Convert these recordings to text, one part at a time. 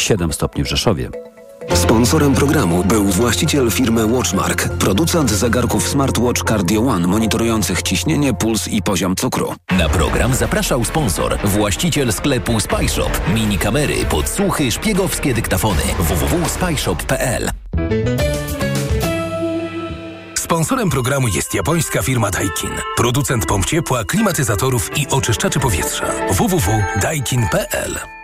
7 stopni w Rzeszowie. Sponsorem programu był właściciel firmy Watchmark, producent zegarków smartwatch Cardio One monitorujących ciśnienie, puls i poziom cukru. Na program zapraszał sponsor, właściciel sklepu Spyshop. Mini kamery, podsłuchy, szpiegowskie dyktafony. www.spyshop.pl Sponsorem programu jest japońska firma Daikin. Producent pomp ciepła, klimatyzatorów i oczyszczaczy powietrza. www.daikin.pl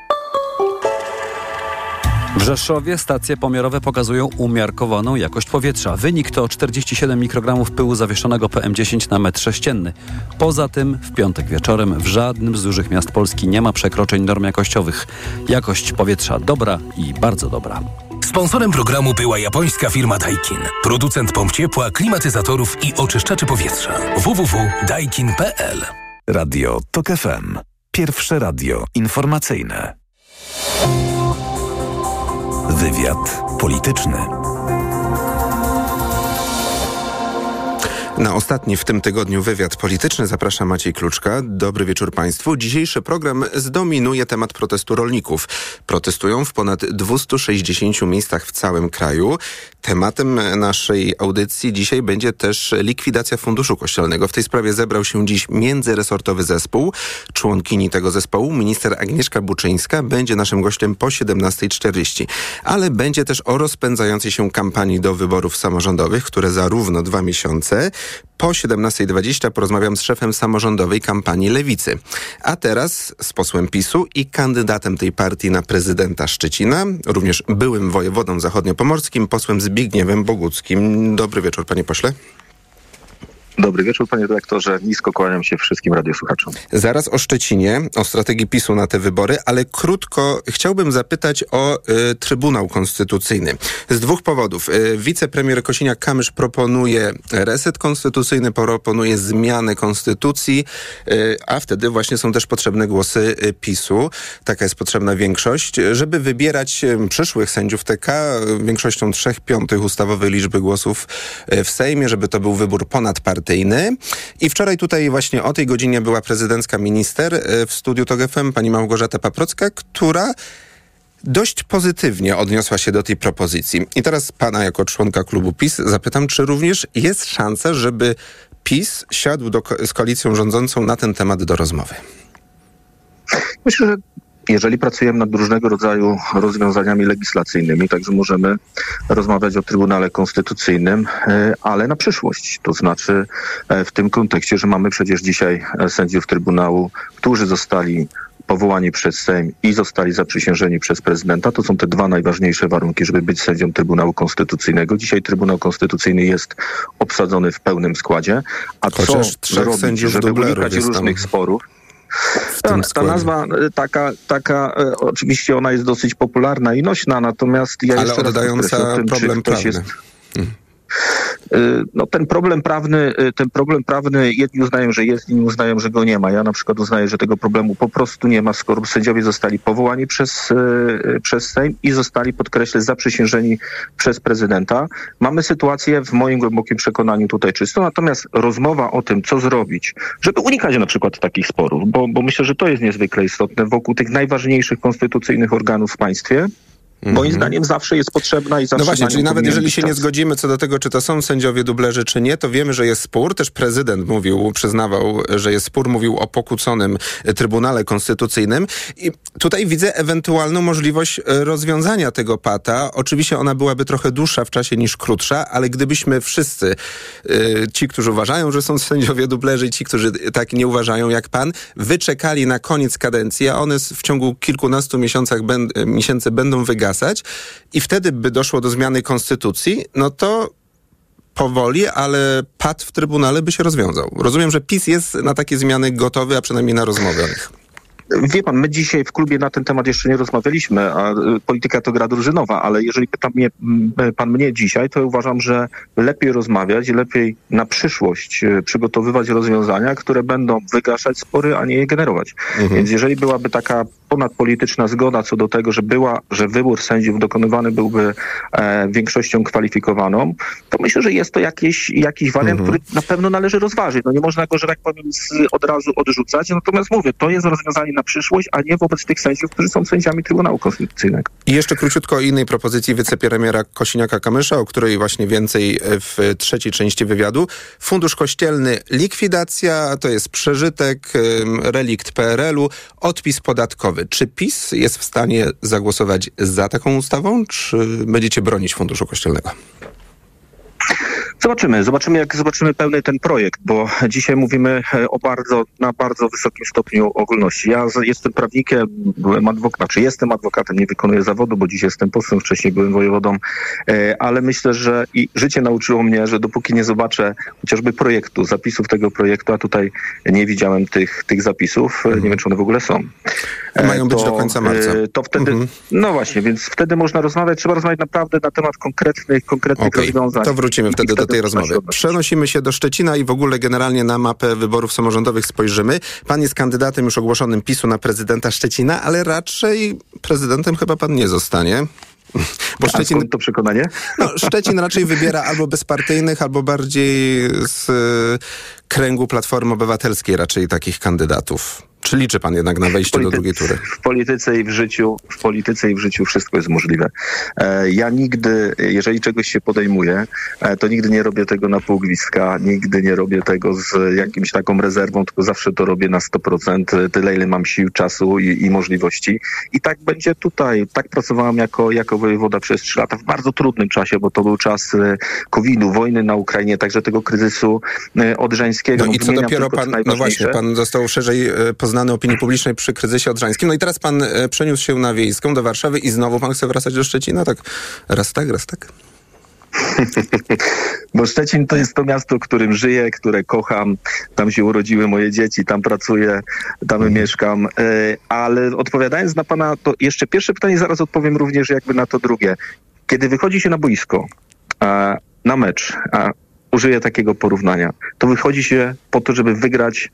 W Rzeszowie stacje pomiarowe pokazują umiarkowaną jakość powietrza. Wynik to 47 mikrogramów pyłu zawieszonego PM10 na metr sześcienny. Poza tym w piątek wieczorem w żadnym z dużych miast Polski nie ma przekroczeń norm jakościowych. Jakość powietrza dobra i bardzo dobra. Sponsorem programu była japońska firma Daikin. Producent pomp ciepła, klimatyzatorów i oczyszczaczy powietrza. www.daikin.pl Radio TOK FM. Pierwsze radio informacyjne. Wywiad polityczny. Na ostatni w tym tygodniu wywiad polityczny zaprasza Maciej Kluczka. Dobry wieczór Państwu. Dzisiejszy program zdominuje temat protestu rolników. Protestują w ponad 260 miejscach w całym kraju. Tematem naszej audycji dzisiaj będzie też likwidacja Funduszu Kościelnego. W tej sprawie zebrał się dziś międzyresortowy zespół. Członkini tego zespołu, minister Agnieszka Buczyńska, będzie naszym gościem po 17.40. Ale będzie też o rozpędzającej się kampanii do wyborów samorządowych, które za równo dwa miesiące. Po 17.20 porozmawiam z szefem samorządowej kampanii Lewicy. A teraz z posłem PiSu i kandydatem tej partii na prezydenta Szczecina, również byłym wojewodą zachodniopomorskim, posłem Zbigniewem Boguckim. Dobry wieczór, panie pośle. Dobry wieczór, panie dyrektorze. Nisko kłaniam się wszystkim radiosłuchaczom. Zaraz o Szczecinie, o strategii PiSu na te wybory, ale krótko chciałbym zapytać o y, Trybunał Konstytucyjny. Z dwóch powodów. Y, wicepremier Kosiniak-Kamysz proponuje reset konstytucyjny, proponuje zmianę konstytucji, y, a wtedy właśnie są też potrzebne głosy y, PiSu. Taka jest potrzebna większość, żeby wybierać y, przyszłych sędziów TK większością trzech piątych ustawowej liczby głosów y, w Sejmie, żeby to był wybór ponadpartyjny partyjny. I wczoraj tutaj właśnie o tej godzinie była prezydencka minister e, w studiu TOG FM, pani Małgorzata Paprocka, która dość pozytywnie odniosła się do tej propozycji. I teraz pana jako członka klubu PiS zapytam, czy również jest szansa, żeby PiS siadł do, z koalicją rządzącą na ten temat do rozmowy? Myślę, że jeżeli pracujemy nad różnego rodzaju rozwiązaniami legislacyjnymi, także możemy rozmawiać o Trybunale Konstytucyjnym, e, ale na przyszłość. To znaczy e, w tym kontekście, że mamy przecież dzisiaj e, sędziów Trybunału, którzy zostali powołani przez Sejm i zostali zaprzysiężeni przez prezydenta. To są te dwa najważniejsze warunki, żeby być sędzią Trybunału Konstytucyjnego. Dzisiaj Trybunał Konstytucyjny jest obsadzony w pełnym składzie. A Chociaż co robić, żeby unikać różnych sporów? Ta, ta, nazwa e, taka, taka e, oczywiście ona jest dosyć popularna i nośna, natomiast ja Ale jeszcze oddająca raz tym, problem ktoś prawny. jest no ten problem prawny, ten problem prawny jedni uznają, że jest, inni uznają, że go nie ma. Ja na przykład uznaję, że tego problemu po prostu nie ma, skoro sędziowie zostali powołani przez, przez Sejm i zostali, podkreślę, zaprzysiężeni przez prezydenta. Mamy sytuację w moim głębokim przekonaniu tutaj czystą, natomiast rozmowa o tym, co zrobić, żeby unikać na przykład takich sporów, bo, bo myślę, że to jest niezwykle istotne wokół tych najważniejszych konstytucyjnych organów w państwie, Moim zdaniem zawsze jest potrzebna i zawsze No właśnie, czyli nawet jeżeli się nie czas. zgodzimy co do tego, czy to są sędziowie dublerzy, czy nie, to wiemy, że jest spór. Też prezydent mówił, przyznawał, że jest spór, mówił o pokłóconym Trybunale Konstytucyjnym. I tutaj widzę ewentualną możliwość e, rozwiązania tego pata. Oczywiście ona byłaby trochę dłuższa w czasie niż krótsza, ale gdybyśmy wszyscy, e, ci, którzy uważają, że są sędziowie dublerzy i ci, którzy tak nie uważają jak pan, wyczekali na koniec kadencji, a one w ciągu kilkunastu miesiącach miesięcy będą wygasać i wtedy by doszło do zmiany konstytucji, no to powoli, ale pad w Trybunale by się rozwiązał. Rozumiem, że PiS jest na takie zmiany gotowy, a przynajmniej na rozmowy o nich. Wie pan, my dzisiaj w klubie na ten temat jeszcze nie rozmawialiśmy, a y, polityka to gra drużynowa, ale jeżeli pyta mnie, m, pan mnie dzisiaj, to uważam, że lepiej rozmawiać, lepiej na przyszłość y, przygotowywać rozwiązania, które będą wygaszać spory, a nie je generować. Więc jeżeli byłaby taka ponadpolityczna zgoda co do tego, że była, że wybór sędziów dokonywany byłby e, większością kwalifikowaną, to myślę, że jest to jakiś, jakiś wariant, który na pewno należy rozważyć. No nie można go, że tak powiem, z, od razu odrzucać. Natomiast mówię, to jest rozwiązanie na przyszłość, a nie wobec tych sędziów, którzy są sędziami Trybunału Konstytucyjnego. I jeszcze króciutko o innej propozycji wicepremiera Kosiniaka-Kamysza, o której właśnie więcej w trzeciej części wywiadu. Fundusz Kościelny likwidacja, to jest przeżytek, relikt PRL-u, odpis podatkowy. Czy PiS jest w stanie zagłosować za taką ustawą, czy będziecie bronić Funduszu Kościelnego? Zobaczymy, zobaczymy jak zobaczymy pełny ten projekt, bo dzisiaj mówimy e, o bardzo, na bardzo wysokim stopniu ogólności. Ja jestem prawnikiem, byłem adwokatem, znaczy jestem adwokatem, nie wykonuję zawodu, bo dzisiaj jestem posłem, wcześniej byłem wojewodą, e, ale myślę, że i życie nauczyło mnie, że dopóki nie zobaczę chociażby projektu, zapisów tego projektu, a tutaj nie widziałem tych, tych zapisów, mhm. nie wiem czy one w ogóle są. Mają być to, do końca marca. To wtedy, mhm. no właśnie, więc wtedy można rozmawiać, trzeba rozmawiać naprawdę na temat konkretnych, konkretnych okay. rozwiązań. To wrócimy wtedy do tej rozmowy. Przenosimy się do Szczecina i w ogóle generalnie na mapę wyborów samorządowych spojrzymy. Pan jest kandydatem już ogłoszonym PiSu na prezydenta Szczecina, ale raczej prezydentem chyba pan nie zostanie. Bo Szczecin, to przekonanie? No, Szczecin raczej wybiera albo bezpartyjnych, albo bardziej z kręgu Platformy Obywatelskiej raczej takich kandydatów. Czy liczy pan jednak na wejście do drugiej tury? W polityce i w życiu, w polityce i w życiu wszystko jest możliwe. E, ja nigdy, jeżeli czegoś się podejmuję, e, to nigdy nie robię tego na pół gwizdka, nigdy nie robię tego z jakimś taką rezerwą, tylko zawsze to robię na 100%, tyle ile mam sił, czasu i, i możliwości. I tak będzie tutaj. Tak pracowałam jako, jako wojewoda przez trzy lata w bardzo trudnym czasie, bo to był czas e, COVID-u, wojny na Ukrainie, także tego kryzysu odrzańskiego. No i co dopiero pan, no właśnie, pan został szerzej poznany znany opinii publicznej przy kryzysie odrzańskim. No i teraz pan e, przeniósł się na Wiejską do Warszawy i znowu pan chce wracać do Szczecina? Tak raz tak, raz tak? Bo Szczecin to jest to miasto, w którym żyję, które kocham. Tam się urodziły moje dzieci, tam pracuję, tam mm. mieszkam. E, ale odpowiadając na pana, to jeszcze pierwsze pytanie, zaraz odpowiem również jakby na to drugie. Kiedy wychodzi się na boisko, na mecz, a użyję takiego porównania, to wychodzi się po to, żeby wygrać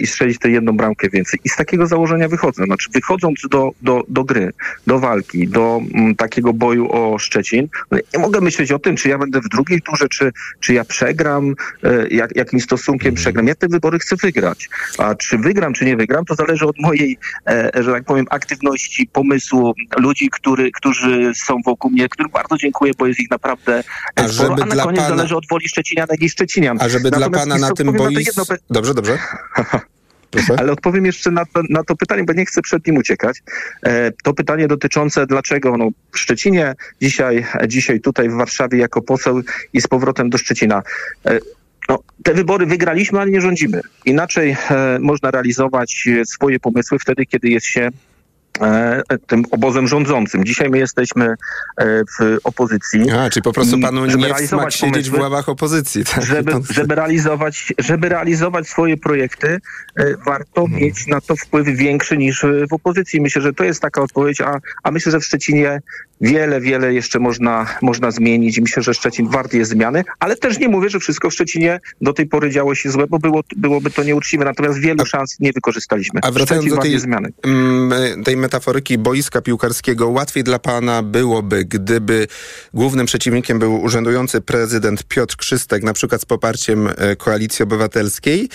i strzelić tę jedną bramkę więcej. I z takiego założenia wychodzę. Znaczy wychodząc do, do, do gry, do walki, do m, mm, takiego boju o Szczecin, no nie mogę myśleć o tym, czy ja będę w drugiej turze, czy, czy ja przegram, e, jak, jakim stosunkiem przegram. Ja te wybory chcę wygrać. A czy wygram, czy nie wygram, to zależy od mojej, e, że tak powiem, aktywności, pomysłu, ludzi, który, którzy są wokół mnie, którym bardzo dziękuję, bo jest ich naprawdę a sporo, a na koniec pana... zależy od woli Szczecinianek i Szczecinian. A żeby Natomiast dla pana na tym boisku... Jedno... Dobrze, dobrze. Ale odpowiem jeszcze na to, na to pytanie, bo nie chcę przed nim uciekać. E, to pytanie dotyczące dlaczego no, w Szczecinie, dzisiaj, dzisiaj tutaj w Warszawie jako poseł i z powrotem do Szczecina. E, no, te wybory wygraliśmy, ale nie rządzimy. Inaczej e, można realizować swoje pomysły wtedy, kiedy jest się tym obozem rządzącym. Dzisiaj my jesteśmy e, w opozycji. A, czyli po prostu panu nie smak siedzieć w ławach opozycji. Tak? Żeby, żeby, realizować, żeby realizować swoje projekty, e, warto hmm. mieć na to wpływ większy niż w opozycji. Myślę, że to jest taka odpowiedź, a, a myślę, że w Szczecinie wiele, wiele jeszcze można, można zmienić. Myślę, że Szczecin wart jest zmiany, ale też nie mówię, że wszystko w Szczecinie do tej pory działo się złe, bo było, byłoby to nieuczciwe. Natomiast wielu a, szans nie wykorzystaliśmy. A wracając Szczecin do tej, zmiany. Mm, tej metaforyki boiska piłkarskiego, łatwiej dla pana byłoby, gdyby głównym przeciwnikiem był urzędujący prezydent Piotr Krzystek, na przykład z poparciem e, Koalicji Obywatelskiej,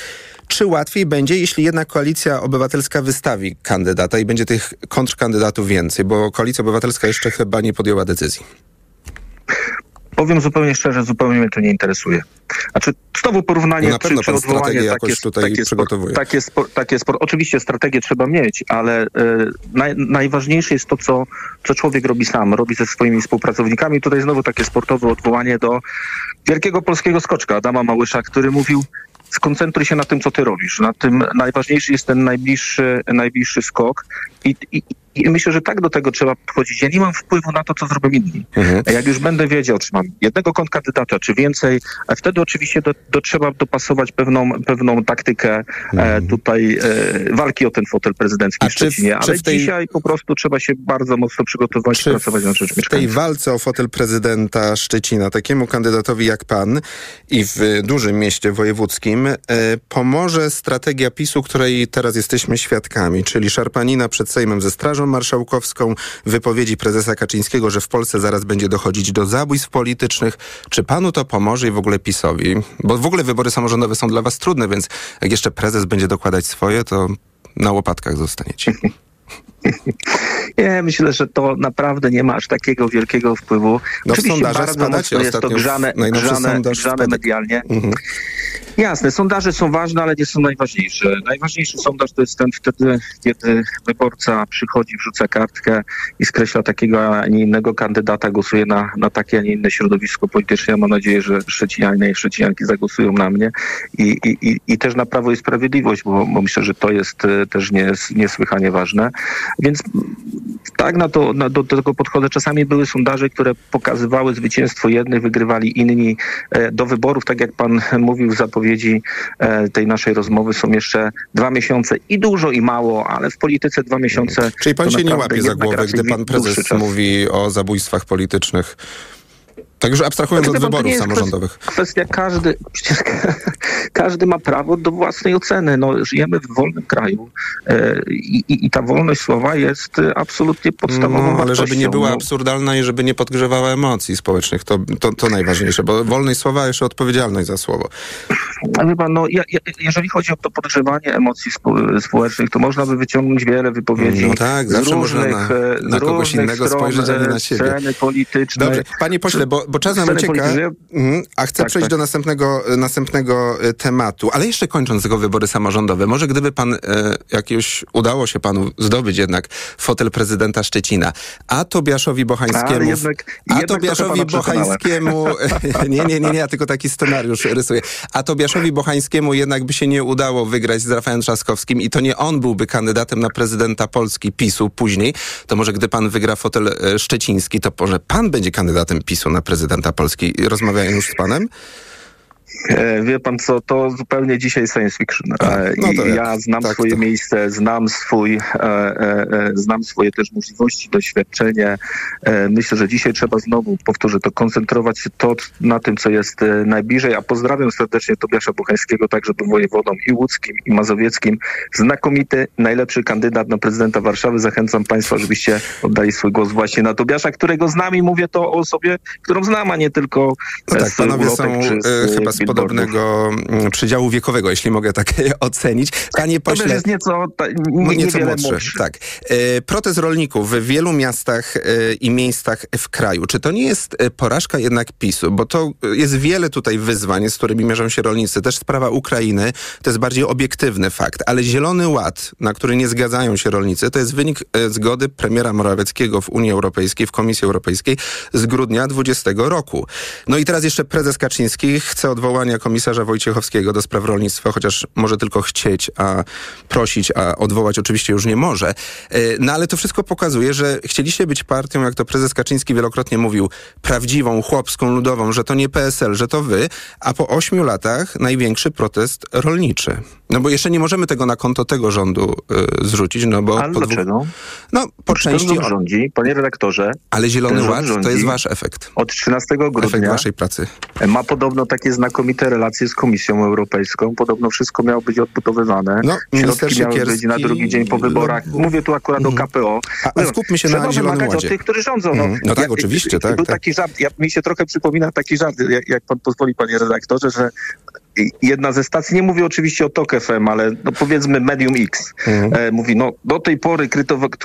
czy łatwiej będzie, jeśli jednak Koalicja Obywatelska wystawi kandydata i będzie tych kontrkandydatów więcej, bo Koalicja Obywatelska jeszcze chyba nie podjęła decyzji? Powiem zupełnie szczerze, zupełnie mnie to nie interesuje. Znaczy, znowu porównanie no czy, czy odwołanie takie, tutaj takie, przygotowuje. Takie, takie spor, oczywiście strategię trzeba mieć, ale y, naj, najważniejsze jest to, co, co człowiek robi sam, robi ze swoimi współpracownikami. Tutaj znowu takie sportowe odwołanie do wielkiego polskiego skoczka Adama Małysza, który mówił, skoncentruj się na tym, co ty robisz. Na tym najważniejszy jest ten najbliższy, najbliższy skok i, i, i myślę, że tak do tego trzeba podchodzić. Ja nie mam wpływu na to, co zrobią inni. Mhm. Jak już będę wiedział, czy mam jednego kandydata, czy więcej, wtedy oczywiście do, do trzeba dopasować pewną, pewną taktykę e, mhm. e, tutaj e, walki o ten fotel prezydencki A w Szczecinie. Ale w tej... dzisiaj po prostu trzeba się bardzo mocno przygotować czy i pracować na rzecz mieszkańców. W tej walce o fotel prezydenta Szczecina, takiemu kandydatowi jak pan i w dużym mieście wojewódzkim, e, pomoże strategia PiSu, której teraz jesteśmy świadkami, czyli szarpanina przed Sejmem ze Strażą Marszałkowską, wypowiedzi prezesa Kaczyńskiego, że w Polsce zaraz będzie dochodzić do zabójstw politycznych. Czy panu to pomoże i w ogóle PiSowi? Bo w ogóle wybory samorządowe są dla was trudne, więc jak jeszcze prezes będzie dokładać swoje, to na łopatkach zostaniecie? Nie, myślę, że to naprawdę nie ma aż takiego wielkiego wpływu. No Oczywiście bardzo mocno jest to grzane, grzane, grzane medialnie. Mhm. Jasne, sondaże są ważne, ale nie są najważniejsze. Najważniejszy sondaż to jest ten wtedy, kiedy wyborca przychodzi, wrzuca kartkę i skreśla takiego, a nie innego kandydata, głosuje na, na takie, a nie inne środowisko polityczne. Ja mam nadzieję, że Szczecinianie i Szczecinianki zagłosują na mnie i, i, i, i też na Prawo i Sprawiedliwość, bo, bo myślę, że to jest e, też nies, niesłychanie ważne. Więc tak na to, na, do tego podchodzę. Czasami były sondaże, które pokazywały zwycięstwo jednych, wygrywali inni. E, Do wyborów, tak jak pan mówił w zapowiedzi e, tej naszej rozmowy, są jeszcze dwa miesiące i dużo i mało, ale w polityce dwa miesiące. Czyli pan to się nie łapie za głowę, gdy pan prezes mówi o zabójstwach politycznych. Tak już abstrahując Znaczy, od wyborów samorządowych. Kwestia każdy, przecież każdy ma prawo do własnej oceny. No, żyjemy w wolnym kraju e, i, i, i ta wolność słowa jest e, absolutnie podstawową No, ale wartością. żeby nie była No, absurdalna i żeby nie podgrzewała emocji społecznych, to, to, to najważniejsze, bo wolność słowa, a jeszcze odpowiedzialność za słowo. A wie pan, no, ja, ja, jeżeli chodzi o to podgrzewanie emocji spo, społecznych, to można by wyciągnąć wiele wypowiedzi No tak, z zawsze różnych, można na- e, na kogoś różnych innego spojrzeć, a nie na siebie. Dobrze, panie pośle, bo, bo czas nam ucieka, mhm, a chcę Tak, przejść tak. do następnego, e, następnego e, tematu. Ale jeszcze kończąc tego wybory samorządowe, może gdyby pan, e, jak już udało się panu zdobyć jednak fotel prezydenta Szczecina, a Tobiaszowi Bochańskiemu... Ale jednak- a jednak Tobiaszowi. Bochańskiemu... nie, nie, nie, nie, ja tylko taki scenariusz rysuję. A Tobiaszowi Bochańskiemu jednak by się nie udało wygrać z Rafałem Trzaskowskim i to nie on byłby kandydatem na prezydenta Polski PiSu później, to może gdy pan wygra fotel szczeciński, to może pan będzie kandydatem PiSu na prezydenta Polski. Rozmawiają już z panem? E, Wie pan co, to zupełnie dzisiaj science fiction. E, no to ja znam tak, swoje to- miejsce, znam swój, e, znam swoje też możliwości, doświadczenie. Myślę, że dzisiaj trzeba znowu, powtórzę to, koncentrować się to na tym, co jest najbliżej, a pozdrawiam serdecznie Tobiasza Buchańskiego, tak żeby wojewodą i łódzkim, i mazowieckim. Znakomity, najlepszy kandydat na prezydenta Warszawy. Zachęcam państwa, żebyście oddali swój głos właśnie na Tobiasza, którego znam i mówię to o osobie, którą znam, a nie tylko No tak, z ulotek są czy z, chyba z. podobnego mm, przedziału wiekowego, jeśli mogę tak ocenić. Panie To pośle... jest nieco, ta, nie, nieco młodszy, młodszy. tak. E, protest rolników w wielu miastach e, i miejscach w kraju. Czy to nie jest e, porażka jednak PiSu? Bo to jest wiele tutaj wyzwań, z którymi mierzą się rolnicy. Też sprawa Ukrainy to jest bardziej obiektywny fakt. Ale Zielony Ład, na który nie zgadzają się rolnicy, to jest wynik zgody premiera Morawieckiego w Unii Europejskiej, w Komisji Europejskiej z grudnia 20 roku. No i teraz jeszcze prezes Kaczyński chce odwołania komisarza Wojciechowskiego do spraw rolnictwa, chociaż może tylko chcieć, a prosić, a odwołać oczywiście już nie może. E, No ale to wszystko pokazuje, że chcieliście być partią, jak to prezes Kaczyński wielokrotnie mówił, prawdziwą, chłopską, ludową, że to nie PSL, że to wy, a po ośmiu latach największy protest rolniczy. No bo jeszcze nie możemy tego na konto tego rządu e, zrzucić, no bo... Ale po dlaczego? No, po części, rząd rządzi, panie redaktorze, ale Zielony Ład to jest wasz efekt. od 13 Efekt grudnia waszej pracy. ma podobno takie znakomite relacje z Komisją Europejską. Podobno wszystko miało być odbudowywane. No, Środki miały być na drugi dzień po wyborach. no, Mówię tu akurat o KPO. A- skupmy się trzeba na Zielonym Ładzie. od tych, którzy rządzą. No, Mhm. No tak, oczywiście, tak, Był tak. taki żart, ja, mi się trochę przypomina taki żart, jak, jak pan pozwoli, panie redaktorze, że jedna ze stacji, nie mówię oczywiście o TOK FM, ale no powiedzmy Medium X, Mhm. e, mówi, no do tej pory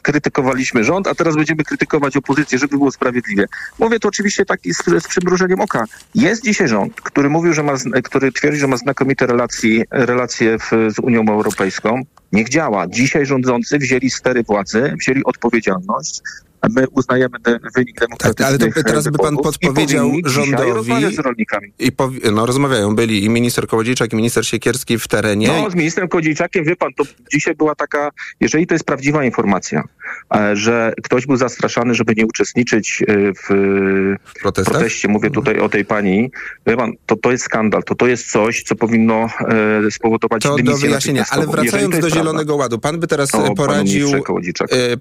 krytykowaliśmy rząd, a teraz będziemy krytykować opozycję, żeby było sprawiedliwie. Mówię to oczywiście tak z, z przymrużeniem oka. Jest dzisiaj rząd, który mówił, że ma, który twierdzi, że ma znakomite relacje, relacje w, z Unią Europejską. Niech działa. Dzisiaj rządzący wzięli stery władzy, wzięli odpowiedzialność, my uznajemy de, wynik demokratycznych Tak, ale to teraz by pan i podpowiedział dzisiaj rządowi- z rolnikami. I powi- no, rozmawiają, byli i minister Kołodziejczak, i minister Siekierski w terenie. No, z ministrem Kodziejczakiem, wie pan, to dzisiaj była taka, jeżeli to jest prawdziwa informacja, e, że ktoś był zastraszany, żeby nie uczestniczyć e, w w proteście, mówię tutaj o tej pani, wie pan, to to jest skandal, to to jest coś, co powinno e, spowodować To do dymisję wyjaśnienia, ale wracając do prawda. Zielonego Ładu, pan by teraz poradził,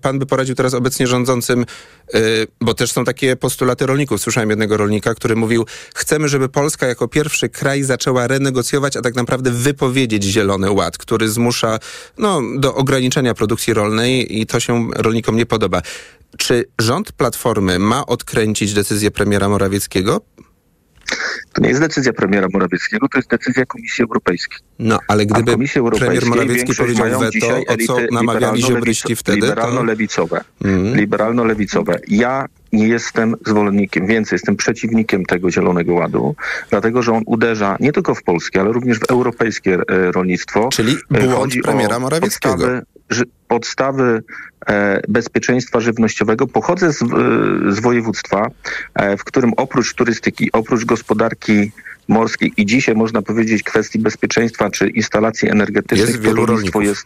pan by poradził teraz obecnie rządzącym, e, bo też są takie postulaty rolników. Słyszałem jednego rolnika, który mówił, chcemy, żeby Polska jako pierwszy kraj zaczęła renegocjować, a tak naprawdę wypowiedzieć Zielony Ład, który zmusza no, do ograniczenia produkcji rolnej i to się rolnikom nie podoba. Czy rząd Platformy ma odkręcić decyzję premiera Morawieckiego? To nie jest decyzja premiera Morawieckiego, to jest decyzja Komisji Europejskiej. No, ale gdyby premier Morawiecki powiedział weto, o co namawiali ziobryści wtedy, to... Liberalno-lewicowe. Mhm. Liberalno-lewicowe. Ja nie jestem zwolennikiem, więcej jestem przeciwnikiem tego Zielonego Ładu, dlatego że on uderza nie tylko w polskie, ale również w europejskie e, rolnictwo. Czyli E, błąd chodzi premiera Morawieckiego. Podstawy, podstawy e, bezpieczeństwa żywnościowego. Pochodzę z, e, z województwa, e, w którym oprócz turystyki, oprócz gospodarki morskiej i dzisiaj można powiedzieć kwestii bezpieczeństwa czy instalacji energetycznych, Jest to rolnictwo jest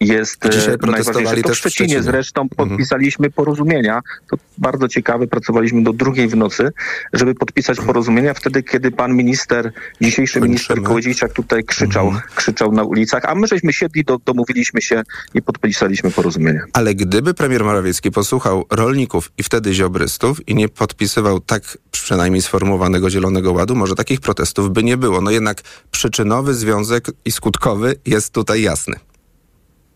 jest e, Dzisiaj najważniejsze. To w Szczecinie zresztą Mhm. podpisaliśmy porozumienia. To bardzo ciekawe, pracowaliśmy do drugiej w nocy, żeby podpisać porozumienia wtedy, kiedy pan minister, dzisiejszy Kończymy. minister Kołodziejczak tutaj krzyczał, Mhm. krzyczał na ulicach, a my żeśmy siedli, do, domówiliśmy się i podpisaliśmy porozumienia. Ale gdyby premier Morawiecki posłuchał rolników i wtedy ziobrystów i nie podpisywał tak przynajmniej sformułowanego Zielonego Ładu, może takich protestów by nie było. No jednak przyczynowy związek i skutkowy jest tutaj jasny.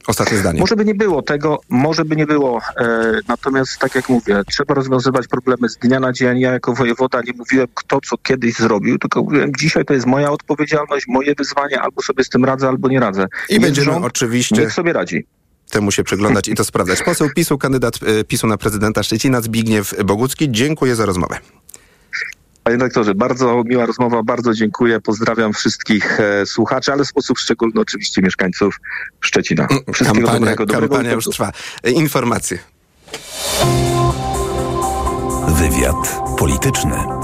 Ostatnie zdanie. Może by nie było tego, może by nie było. E, natomiast tak jak mówię, trzeba rozwiązywać problemy z dnia na dzień. Ja jako wojewoda nie mówiłem kto co kiedyś zrobił, tylko mówiłem dzisiaj to jest moja odpowiedzialność, moje wyzwanie, albo sobie z tym radzę, albo nie radzę. I Jest będziemy rząd, oczywiście Niech sobie radzi. temu się przyglądać i to sprawdzać. Poseł PiSu, kandydat e, PiSu na prezydenta Szczecina, Zbigniew Bogucki. Dziękuję za rozmowę. Panie doktorze, bardzo miła rozmowa, bardzo dziękuję. Pozdrawiam wszystkich e, słuchaczy, ale w sposób szczególny oczywiście mieszkańców Szczecina. Wszystkiego Kampania, dobrego, dobrego kampania już trwa. E, Informacje. Wywiad polityczny.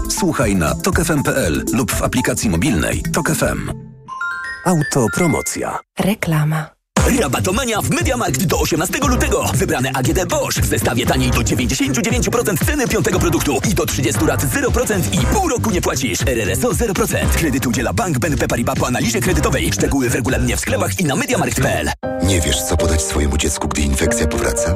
Słuchaj na tokefm.pl lub w aplikacji mobilnej Tok FM. Autopromocja. Reklama. Rabatomania w MediaMarkt do 18 lutego. Wybrane AGD Bosch w zestawie taniej do 99% ceny piątego produktu i do 30 lat 0% i pół roku nie płacisz. RRSO 0%. Kredyt udziela Bank BNP Paribas po analizie kredytowej. Szczegóły w regulaminie w sklepach i na MediaMarkt.pl. Nie wiesz, co podać swojemu dziecku, gdy infekcja powraca?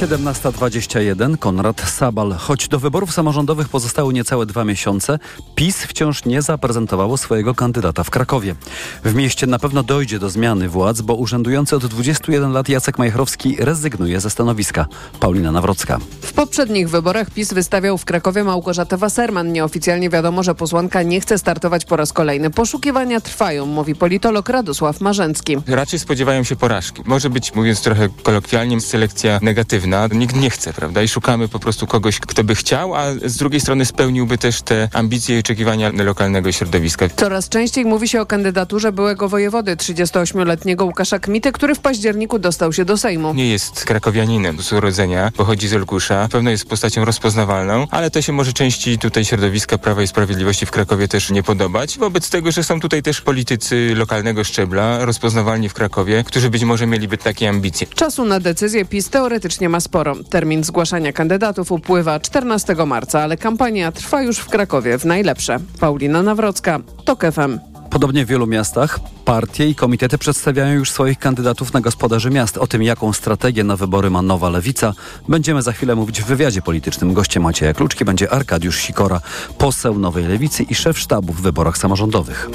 17.21 Konrad Sabal. Choć do wyborów samorządowych pozostały niecałe dwa miesiące, PiS wciąż nie zaprezentowało swojego kandydata w Krakowie. W mieście na pewno dojdzie do zmiany władz, bo urzędujący od 21 lat Jacek Majchrowski rezygnuje ze stanowiska. Paulina Nawrocka. W poprzednich wyborach PiS wystawiał w Krakowie Małgorzatę Wasserman. Nieoficjalnie wiadomo, że posłanka nie chce startować po raz kolejny. Poszukiwania trwają, mówi politolog Radosław Marzęcki. Raczej spodziewają się porażki. Może być, mówiąc trochę kolokwialnie, selekcja negatywna. Nikt nie chce, prawda? I szukamy po prostu kogoś, kto by chciał, a z drugiej strony spełniłby też te ambicje i oczekiwania lokalnego środowiska. Coraz częściej mówi się o kandydaturze byłego wojewody 38-letniego Łukasza Kmity, który w październiku dostał się do Sejmu. Nie jest krakowianinem z urodzenia, pochodzi z Olkusza. Pewno jest postacią rozpoznawalną, ale to się może części tutaj środowiska Prawa i Sprawiedliwości w Krakowie też nie podobać. Wobec tego, że są tutaj też politycy lokalnego szczebla, rozpoznawalni w Krakowie, którzy być może mieliby takie ambicje. Czasu na decyzję PiS teoretycznie ma sporo. Termin zgłaszania kandydatów upływa 14 marca, ale kampania trwa już w Krakowie w najlepsze. Paulina Nawrocka, TOK FM. Podobnie w wielu miastach partie i komitety przedstawiają już swoich kandydatów na gospodarzy miast. O tym, jaką strategię na wybory ma nowa lewica, będziemy za chwilę mówić w wywiadzie politycznym. Gościem Macieja Kluczki będzie Arkadiusz Sikora, poseł Nowej Lewicy i szef sztabu w wyborach samorządowych.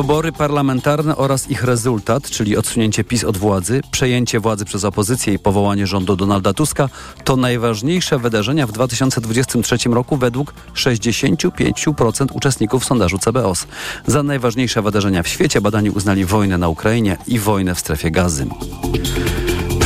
Wybory parlamentarne oraz ich rezultat, czyli odsunięcie PiS od władzy, przejęcie władzy przez opozycję i powołanie rządu Donalda Tuska, to najważniejsze wydarzenia w 2023 roku według 65% uczestników sondażu CBOS. Za najważniejsze wydarzenia w świecie badani uznali wojnę na Ukrainie i wojnę w strefie gazy.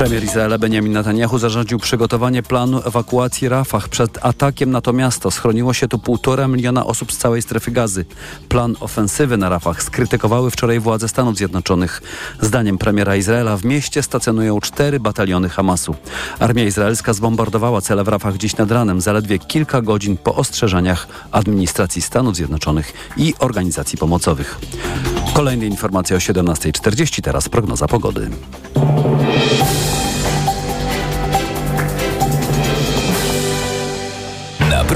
Premier Izraela Benjamin Netanyahu zarządził przygotowanie planu ewakuacji Rafah. Przed atakiem na to miasto schroniło się tu półtora miliona osób z całej strefy gazy. Plan ofensywy na Rafah skrytykowały wczoraj władze Stanów Zjednoczonych. Zdaniem premiera Izraela w mieście stacjonują cztery bataliony Hamasu. Armia izraelska zbombardowała cele w Rafah dziś nad ranem, zaledwie kilka godzin po ostrzeżeniach administracji Stanów Zjednoczonych i organizacji pomocowych. Kolejne informacje o 17.40, teraz prognoza pogody.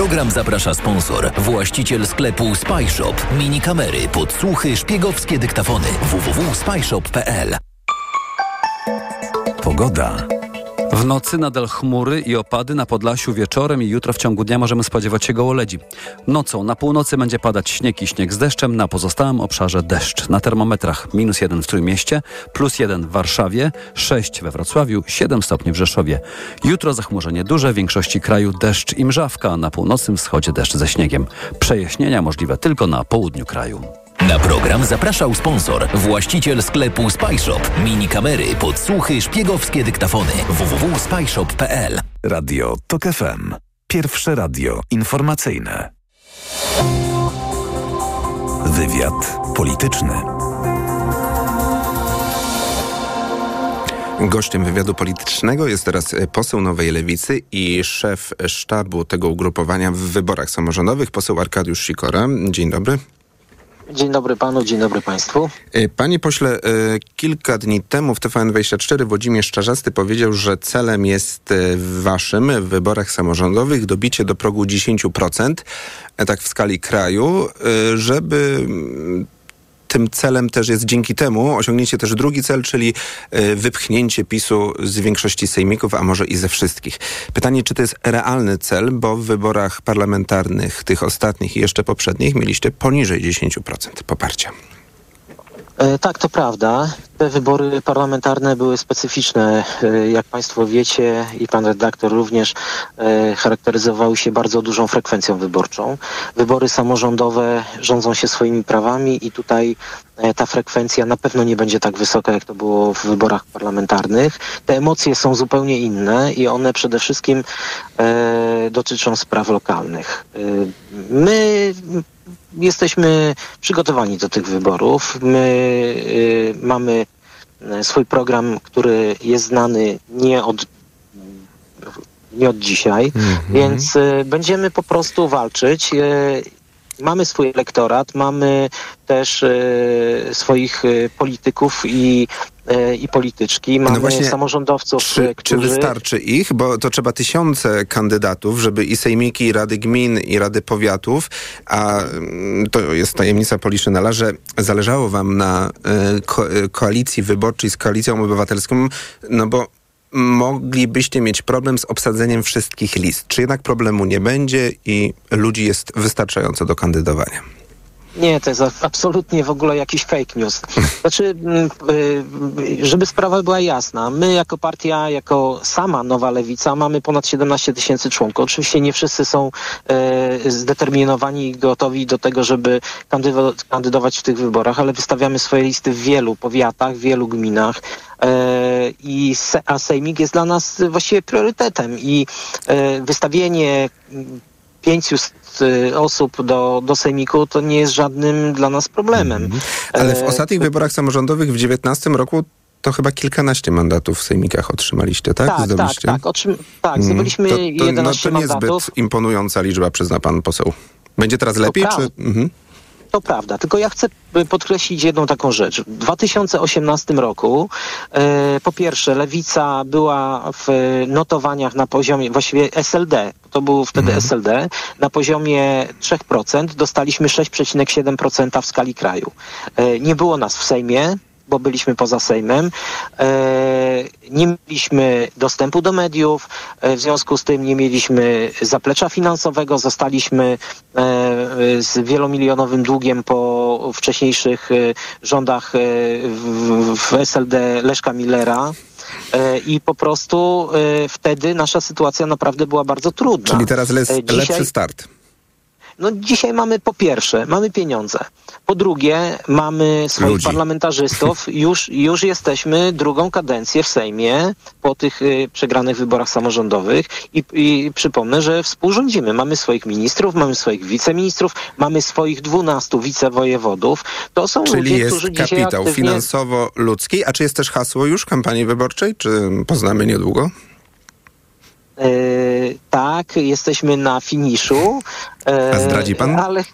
Program zaprasza sponsor, właściciel sklepu Spyshop. Mini kamery, podsłuchy, szpiegowskie dyktafony. www.spyshop.pl Pogoda. W nocy nadal chmury i opady na Podlasiu wieczorem i jutro w ciągu dnia możemy spodziewać się gołoledzi. Nocą na północy będzie padać śnieg i śnieg z deszczem, na pozostałym obszarze deszcz. Na termometrach minus jeden w Trójmieście, plus jeden w Warszawie, 6 we Wrocławiu, 7 stopni w Rzeszowie. Jutro zachmurzenie duże, w większości kraju deszcz i mrzawka, a na północnym wschodzie deszcz ze śniegiem. Przejaśnienia możliwe tylko na południu kraju. Na program zapraszał sponsor, właściciel sklepu Spyshop. Mini kamery, podsłuchy, szpiegowskie dyktafony. www.spyshop.pl Radio TOK FM. Pierwsze radio informacyjne. Wywiad polityczny. Gościem wywiadu politycznego jest teraz poseł Nowej Lewicy i szef sztabu tego ugrupowania w wyborach samorządowych, poseł Arkadiusz Sikora. Dzień dobry. Dzień dobry panu, dzień dobry państwu. Panie pośle, kilka dni temu w TVN24 Włodzimierz Czarzasty powiedział, że celem jest waszym w wyborach samorządowych dobicie do progu 10%, tak w skali kraju, żeby tym celem też jest dzięki temu osiągnięcie też drugi cel, czyli wypchnięcie PiSu z większości sejmików, a może i ze wszystkich. Pytanie, czy to jest realny cel, bo w wyborach parlamentarnych, tych ostatnich i jeszcze poprzednich, mieliście poniżej 10% poparcia. E, tak, to prawda. Te wybory parlamentarne były specyficzne. E, jak Państwo wiecie i Pan redaktor również e, charakteryzowały się bardzo dużą frekwencją wyborczą. Wybory samorządowe rządzą się swoimi prawami i tutaj ta frekwencja na pewno nie będzie tak wysoka, jak to było w wyborach parlamentarnych. Te emocje są zupełnie inne i one przede wszystkim e, dotyczą spraw lokalnych. E, my jesteśmy przygotowani do tych wyborów. My y, mamy swój program, który jest znany nie od nie od dzisiaj, Mhm. więc y, będziemy po prostu walczyć. Y, mamy swój elektorat, mamy też y, swoich y, polityków i, y, i polityczki, mamy No właśnie, samorządowców, Czy, y, czy którzy... wystarczy ich? Bo to trzeba tysiące kandydatów, żeby i sejmiki, i rady gmin, i rady powiatów, a mm, to jest tajemnica Poliszynela, że zależało wam na ko- koalicji wyborczej z koalicją obywatelską, no bo moglibyście mieć problem z obsadzeniem wszystkich list. Czy jednak problemu nie będzie i ludzi jest wystarczająco do kandydowania? Nie, to jest absolutnie w ogóle jakiś fake news. Znaczy, mm, y, żeby sprawa była jasna, my jako partia, jako sama Nowa Lewica mamy ponad 17 tysięcy członków. Oczywiście nie wszyscy są e, zdeterminowani i gotowi do tego, żeby kandydo- kandydować w tych wyborach, ale wystawiamy swoje listy w wielu powiatach, w wielu gminach. E, i a Sejmik jest dla nas właściwie priorytetem i e, wystawienie 500 y, osób do, do Sejmiku to nie jest żadnym dla nas problemem. Ale w E, ostatnich wyborach samorządowych w 19 roku to chyba kilkanaście mandatów w sejmikach otrzymaliście, tak? Tak, tak, Zdobyliście? tak. Otrzym, tak, Mm. zdobyliśmy to, to, 11 no, to niezbyt mandatów. imponująca liczba, przyzna pan poseł. Będzie teraz lepiej, czy... Mhm. To prawda, tylko ja chcę y, podkreślić jedną taką rzecz. W 2018 roku e, po pierwsze Lewica była w notowaniach na poziomie, właściwie SLD, to był wtedy SLD, na poziomie 3%, dostaliśmy 6,7% w skali kraju. E, nie było nas w Sejmie, bo byliśmy poza Sejmem. E, nie mieliśmy dostępu do mediów, e, w związku z tym nie mieliśmy zaplecza finansowego, zostaliśmy e, z wielomilionowym długiem po wcześniejszych rządach w, SLD Leszka Millera. I po prostu wtedy nasza sytuacja naprawdę była bardzo trudna. Czyli teraz les, E, dzisiaj- lepszy start. No dzisiaj mamy po pierwsze, mamy pieniądze. Po drugie, mamy swoich Ludzi. parlamentarzystów. Już, już jesteśmy drugą kadencję w Sejmie po tych y, przegranych wyborach samorządowych i, i przypomnę, że współrządzimy. Mamy swoich ministrów, mamy swoich wiceministrów, mamy swoich dwunastu wicewojewodów. To są Czyli ludzie, jest którzy dzisiaj kapitał aktywnie... finansowo-ludzki. A czy jest też hasło już kampanii wyborczej? Czy poznamy niedługo? E, tak, jesteśmy na finiszu. E, A zdradzi pan? Ale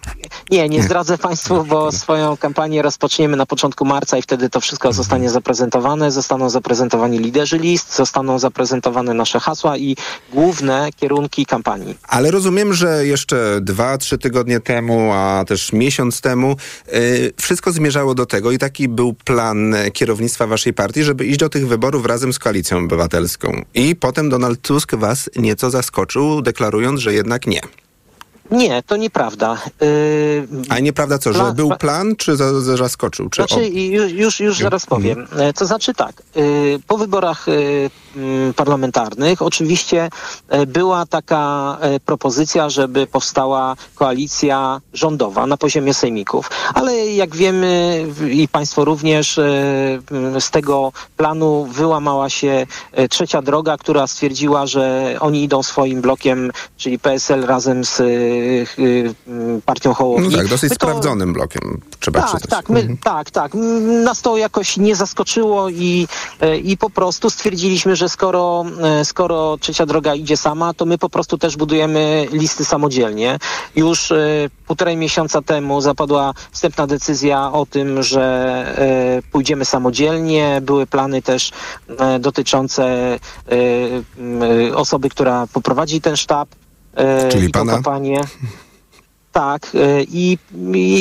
nie, nie zdradzę Państwu, bo swoją kampanię rozpoczniemy na początku marca i wtedy to wszystko Mhm. zostanie zaprezentowane. Zostaną zaprezentowani liderzy list, zostaną zaprezentowane nasze hasła i główne kierunki kampanii. Ale rozumiem, że jeszcze dwa, trzy tygodnie temu, a też miesiąc temu, y, wszystko zmierzało do tego i taki był plan kierownictwa waszej partii, żeby iść do tych wyborów razem z koalicją obywatelską. I potem Donald Tusk was nieco zaskoczył, deklarując, że jednak nie. Nie, to nieprawda. Yy, A nieprawda co, że Plan- był pla- plan, czy za- za- zaskoczył? Czy Znaczy, już, już, już zaraz powiem. E, To znaczy tak, e, po wyborach mm, parlamentarnych oczywiście e, była taka e, propozycja, żeby powstała koalicja rządowa na poziomie sejmików, ale jak wiemy i Państwo również z tego planu wyłamała się trzecia droga, która stwierdziła, że oni idą swoim blokiem, czyli PSL razem z partią Hołowni. No tak, dosyć to- sprawdzonym blokiem, trzeba tak, przyznać. tak, my, tak, tak. M, Nas to jakoś nie zaskoczyło i, e, i po prostu stwierdziliśmy, że skoro, e, skoro trzecia droga idzie sama, to my po prostu też budujemy listy samodzielnie. Już e, półtorej miesiąca temu zapadła wstępna decyzja o tym, że pójdziemy samodzielnie. Były plany też dotyczące osoby, która poprowadzi ten sztab. E, Czyli pana? kampanię. Tak, e, i,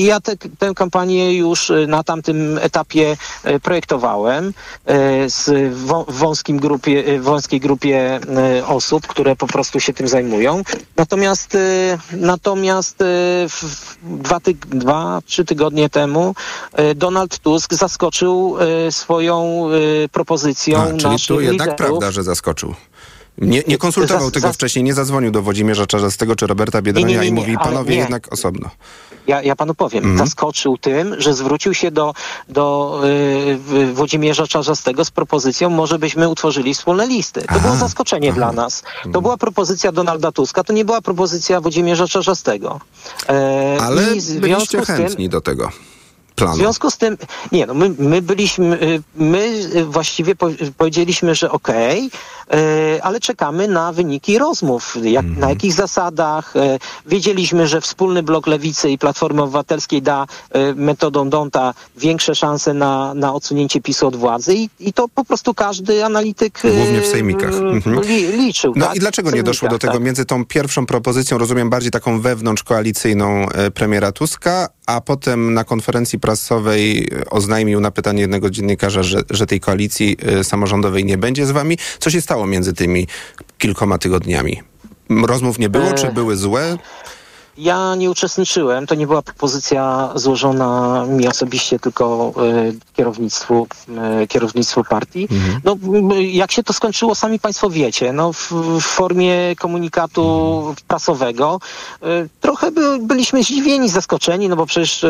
ja te, tę kampanię już na tamtym etapie e, projektowałem z wą, wąskim grupie, wąskiej grupie osób, które po prostu się tym zajmują. Natomiast natomiast dwa, tyg, dwa, trzy tygodnie temu Donald Tusk zaskoczył swoją propozycją A, czyli tu jednak liderów. prawda, że zaskoczył. Nie, nie konsultował tego wcześniej, nie zadzwonił do Włodzimierza Czarzastego czy Roberta Biedronia Nie, nie, nie, i mówi, panowie, jednak osobno. Ja, ja panu powiem, Mhm. zaskoczył tym, że zwrócił się do, do y, Włodzimierza Czarzastego z propozycją, może byśmy utworzyli wspólne listy. To było zaskoczenie dla nas. Mhm. To była propozycja Donalda Tuska, to nie była propozycja Włodzimierza Czarzastego. E, Ale byliście z tym- chętni do tego w planu. związku z tym, nie no, my, my byliśmy, y, my y, właściwie po, powiedzieliśmy, że okej, y, ale czekamy na wyniki rozmów, jak, Mhm. na jakich zasadach. y, Wiedzieliśmy, że wspólny blok Lewicy i Platformy Obywatelskiej da metodą Donta większe szanse na, na odsunięcie PiSu od władzy i, i to po prostu każdy analityk Głównie w sejmikach. Mhm. li, liczył. No tak? i dlaczego W nie doszło do tego tak. między tą pierwszą propozycją, rozumiem bardziej taką wewnątrzkoalicyjną e, premiera Tuska, a potem na konferencji prasowej e, oznajmił na pytanie jednego dziennikarza, że, że tej koalicji e, samorządowej nie będzie z wami. Co się stało między tymi kilkoma tygodniami? Rozmów nie było, E, czy były złe? Ja nie uczestniczyłem, to nie była propozycja złożona mi osobiście, tylko e, kierownictwu, e, kierownictwu partii. No, m, jak się to skończyło, sami Państwo wiecie, no, w, w formie komunikatu prasowego. E, trochę by, byliśmy zdziwieni, zaskoczeni, no bo przecież...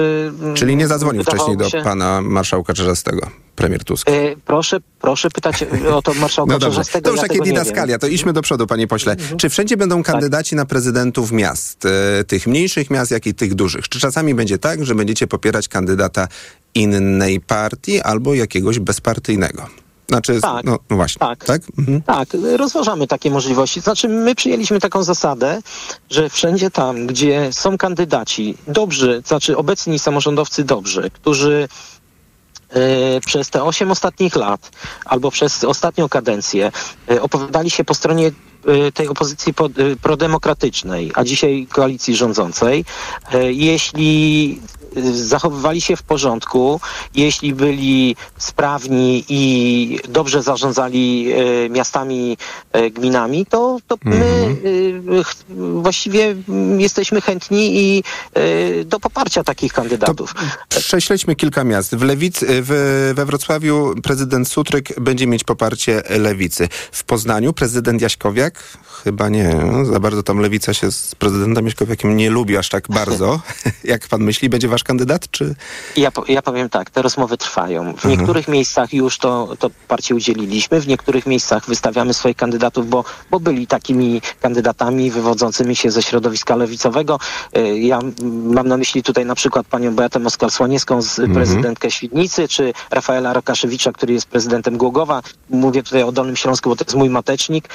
Czyli nie zadzwonił wcześniej do się- pana marszałka Czerzastego, premier Tusk. E, proszę, proszę pytać o to marszałka No dobrze, to już ja takie didaskalia, to idźmy do przodu, panie pośle. Mhm. Czy wszędzie będą Tak. kandydaci na prezydentów miast, e, tych mniejszych miast, jak i tych dużych? Czy czasami będzie tak, że będziecie popierać kandydata innej partii albo jakiegoś bezpartyjnego? Znaczy, Tak. no, no właśnie, tak? Tak. Mhm. Tak, rozważamy takie możliwości. Znaczy, my przyjęliśmy taką zasadę, że wszędzie tam, gdzie są kandydaci dobrzy, znaczy obecni samorządowcy dobrzy, którzy przez te 8 ostatnich lat albo przez ostatnią kadencję e, opowiadali się po stronie e, tej opozycji po- e, prodemokratycznej, a dzisiaj koalicji rządzącej, e, jeśli e, zachowywali się w porządku, jeśli byli sprawni i dobrze zarządzali e, miastami, e, gminami, to, to my e, ch- właściwie jesteśmy chętni i e, do poparcia takich kandydatów. Prześledźmy kilka miast. W Lewicy, w, we Wrocławiu prezydent Sutryk będzie mieć poparcie lewicy. W Poznaniu prezydent Jaśkowiak? Chyba nie. Za bardzo tam lewica się z prezydentem Jaśkowiakiem nie lubi aż tak bardzo. Jak pan myśli, będzie wasz kandydat, czy... Ja, ja powiem tak, te rozmowy trwają. W Mhm. niektórych miejscach już to, to parcie udzieliliśmy, w niektórych miejscach wystawiamy swoich kandydatów, bo, bo byli takimi kandydatami wywodzącymi się ze środowiska lewicowego. Y, Ja mam na myśli tutaj na przykład panią Beatę Moskal-Słoniewską, z Mhm. prezydentkę Świdnicy, czy Rafaela Rokaszewicza, który jest prezydentem Głogowa. Mówię tutaj o Dolnym Śląsku, bo to jest mój matecznik,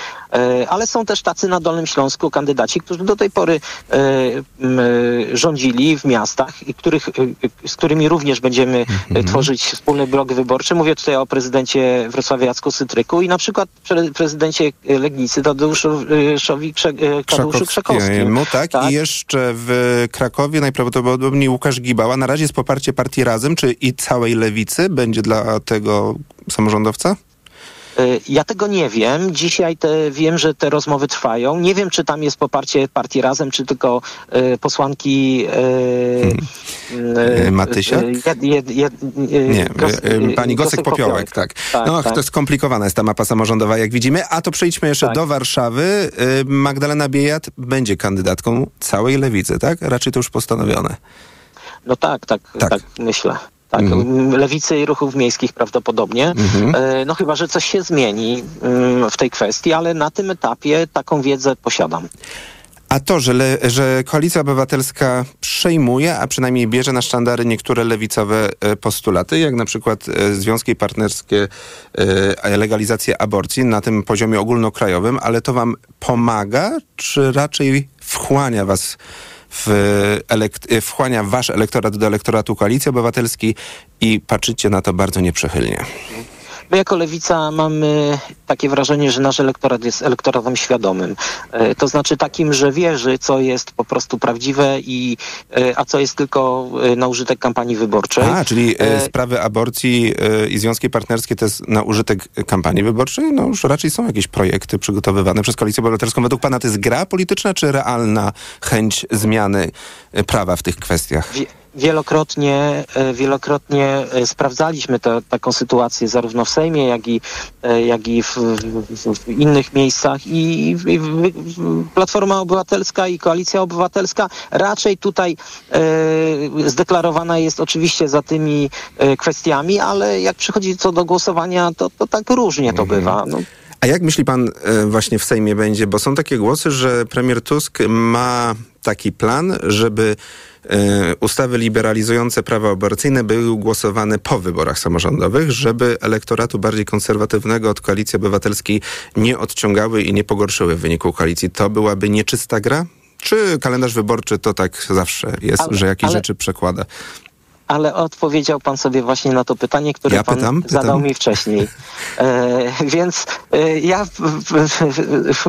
Y, ale są też tacy na Dolnym Śląsku kandydaci, którzy do tej pory y, rządzili w miastach i których, y, y, z którymi również będziemy y, tworzyć wspólny blok wyborczy. Mówię tutaj o prezydencie Wrocławia Jacku Sytryku i na przykład pre, prezydencie Legnicy Tadeuszowi Krze, Tadeuszu Krzakowskim. Krzakowskiemu, tak? I jeszcze w Krakowie najprawdopodobniej Łukasz Gibała. Na razie jest poparcie partii Razem, czy i całej lewicy będzie dla tego samorządowca? Y, Ja tego nie wiem. Dzisiaj te, wiem, że te rozmowy trwają. Nie wiem, czy tam jest poparcie partii Razem, czy tylko y, posłanki y, Y, Matysiak? Nie, pani Gosek Popiołek, tak. Tak, no, tak. to skomplikowana jest ta mapa samorządowa, jak widzimy. A to przejdźmy jeszcze Tak. do Warszawy. Magdalena Biejat będzie kandydatką całej lewicy, tak? Raczej to już postanowione. No tak, tak, tak, myślę. Tak, Mhm. lewicy i ruchów miejskich prawdopodobnie. Mhm. E, No chyba, że coś się zmieni mm, w tej kwestii, ale na tym etapie taką wiedzę posiadam. A to, że, le, że Koalicja Obywatelska przejmuje, a przynajmniej bierze na sztandary niektóre lewicowe e, postulaty, jak na przykład e, związki partnerskie, legalizację aborcji na tym poziomie ogólnokrajowym, ale to wam pomaga, czy raczej wchłania was w elekt- e, wchłania wasz elektorat do elektoratu Koalicji Obywatelskiej i patrzycie na to bardzo nieprzychylnie? My jako lewica mamy takie wrażenie, że nasz elektorat jest elektoratem świadomym. E, To znaczy takim, że wierzy, co jest po prostu prawdziwe, i, e, a co jest tylko e, na użytek kampanii wyborczej. A, czyli sprawy aborcji i związki partnerskie to jest na użytek kampanii wyborczej? No już raczej są jakieś projekty przygotowywane przez Koalicję Obywatelską. Według pana to jest gra polityczna, czy realna chęć zmiany prawa w tych kwestiach? Wie- Wielokrotnie, e, wielokrotnie e, sprawdzaliśmy tę taką sytuację zarówno w Sejmie, jak i, e, jak i w, w, w innych miejscach i, i Platforma Obywatelska i Koalicja Obywatelska raczej tutaj e, zdeklarowana jest oczywiście za tymi kwestiami, ale jak przychodzi co do głosowania, to, to tak różnie to bywa. No, A jak myśli pan właśnie w Sejmie będzie? Bo są takie głosy, że premier Tusk ma taki plan, żeby ustawy liberalizujące prawa aborcyjne były głosowane po wyborach samorządowych, żeby elektoratu bardziej konserwatywnego od Koalicji Obywatelskiej nie odciągały i nie pogorszyły w wyniku koalicji. To byłaby nieczysta gra? Czy kalendarz wyborczy to tak zawsze jest, Ale- że jakieś ale- rzeczy przekłada? Ale odpowiedział pan sobie właśnie na to pytanie, które Ja pan pytam, pytam. zadał mi wcześniej. E, więc e, ja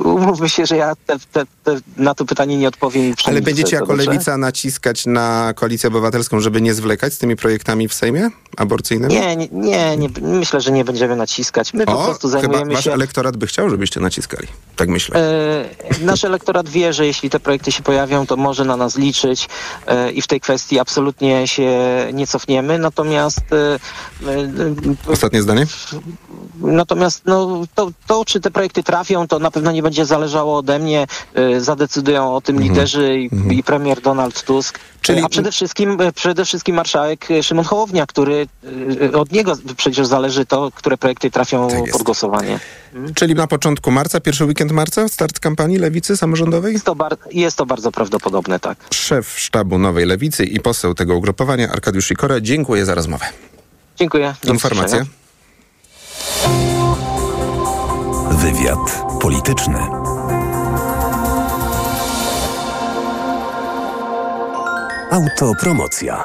umówmy się, że ja te, te, te, na to pytanie nie odpowiem. i Ale będziecie jako dobrze? lewica naciskać na koalicję obywatelską, żeby nie zwlekać z tymi projektami w Sejmie aborcyjnymi? Nie, nie, nie, nie, myślę, że nie będziemy naciskać. My po O, prostu chyba zajmujemy wasz się... elektorat by chciał, żebyście naciskali. Tak myślę. E, nasz elektorat wie, że jeśli te projekty się pojawią, to może na nas liczyć e, i w tej kwestii absolutnie się nie cofniemy. Natomiast e, e, Ostatnie zdanie? Natomiast no, to, to, czy te projekty trafią, to na pewno nie będzie zależało ode mnie. E, Zadecydują o tym Mhm. liderzy i, i premier Donald Tusk. Czyli- A przede wszystkim, przede wszystkim marszałek Szymon Hołownia, który od niego przecież zależy to, które projekty trafią Tak pod głosowanie. Czyli na początku marca, pierwszy weekend marca, start kampanii lewicy samorządowej? Jest to, bar- jest to bardzo prawdopodobne, tak. Szef sztabu Nowej Lewicy i poseł tego ugrupowania, Arkadiusz Sikora, dziękuję za rozmowę. Dziękuję. Informacje. Wywiad polityczny. Autopromocja.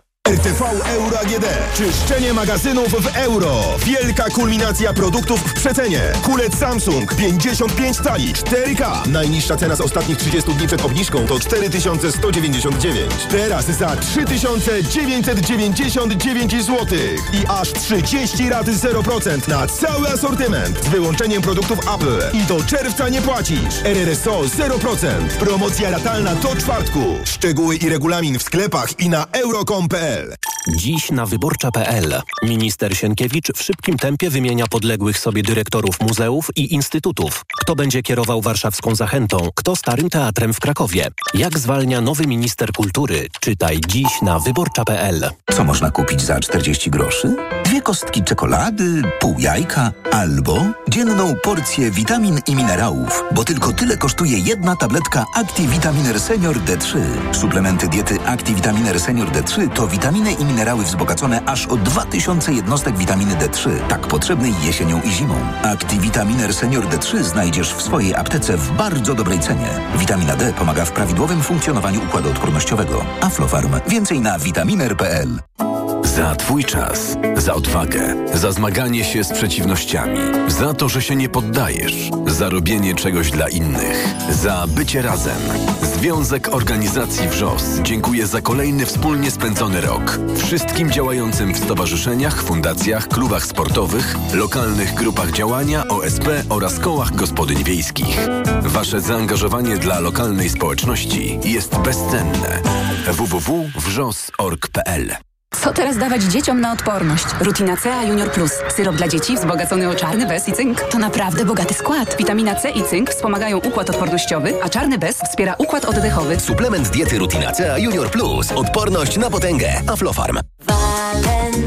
RTV Euro AGD. Czyszczenie magazynów w euro. Wielka kulminacja produktów w przecenie. Kulec Samsung 55 cali 4K. Najniższa cena z ostatnich 30 dni przed obniżką to 4199. Teraz za 3999 zł. I aż 30 rat 0% na cały asortyment. Z wyłączeniem produktów Apple. I do czerwca nie płacisz. RRSO 0%. Promocja ratalna do czwartku. Szczegóły i regulamin w sklepach i na euro.com.pl PL. Dziś na wyborcza.pl. Minister Sienkiewicz w szybkim tempie wymienia podległych sobie dyrektorów muzeów i instytutów. Kto będzie kierował warszawską zachętą? Kto starym teatrem w Krakowie? Jak zwalnia nowy minister kultury? Czytaj dziś na wyborcza.pl. Co można kupić za 40 groszy? Dwie kostki czekolady, pół jajka albo dzienną porcję witamin i minerałów, bo tylko tyle kosztuje jedna tabletka ActiVitaminer Senior D3. Suplementy diety ActiVitaminer Senior D3 to witaminy i minerały wzbogacone aż o 2000 jednostek witaminy D3, tak potrzebnej jesienią i zimą. ActiVitaminer Senior D3 znajdziesz w swojej aptece w bardzo dobrej cenie. Witamina D pomaga w prawidłowym funkcjonowaniu układu odpornościowego. Aflofarm. Więcej na vitaminer.pl. Za Twój czas, za odwagę, za zmaganie się z przeciwnościami, za to, że się nie poddajesz, za robienie czegoś dla innych, za bycie razem. Związek Organizacji WRZOS dziękuję za kolejny wspólnie spędzony rok. Wszystkim działającym w stowarzyszeniach, fundacjach, klubach sportowych, lokalnych grupach działania, OSP oraz kołach gospodyń wiejskich. Wasze zaangażowanie dla lokalnej społeczności jest bezcenne. www.wrzos.org.pl Co teraz dawać dzieciom na odporność? Rutina C Junior Plus. Syrop dla dzieci wzbogacony o czarny bez i cynk. To naprawdę bogaty skład. Witamina C i cynk wspomagają układ odpornościowy, a czarny bez wspiera układ oddechowy. Suplement diety Rutina C Junior Plus. Odporność na potęgę. Aflofarm. Walentynki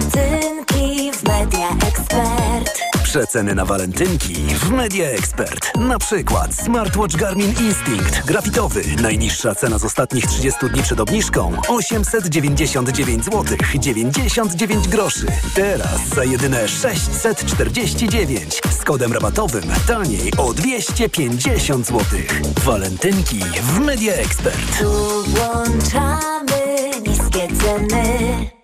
w Media Expert. Przeceny na walentynki w Media Expert. Na przykład smartwatch Garmin Instinct grafitowy. Najniższa cena z ostatnich 30 dni przed obniżką 899 zł 99 groszy. Teraz za jedyne 649 z kodem rabatowym taniej o 250 zł. Walentynki w Media Expert. Tu włączamy niskie ceny.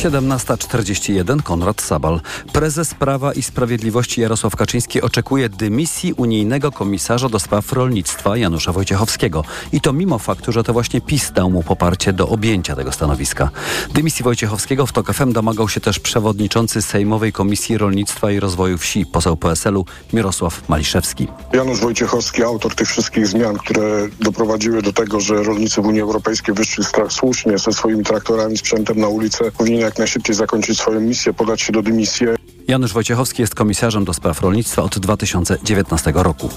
17.41 Konrad Sabal. Prezes Prawa i Sprawiedliwości Jarosław Kaczyński oczekuje dymisji unijnego komisarza do spraw rolnictwa Janusza Wojciechowskiego. I to mimo faktu, że to właśnie PiS dał mu poparcie do objęcia tego stanowiska. Dymisji Wojciechowskiego w TOK domagał się też przewodniczący Sejmowej Komisji Rolnictwa i Rozwoju Wsi, poseł PSL-u Mirosław Maliszewski. Janusz Wojciechowski, autor tych wszystkich zmian, które doprowadziły do tego, że rolnicy w Unii Europejskiej wyszli słusznie ze swoimi traktorami, sprzętem na ulicę, powinien jak najszybciej zakończyć swoją misję, podać się do dymisji. Janusz Wojciechowski jest komisarzem do spraw rolnictwa od 2019 roku.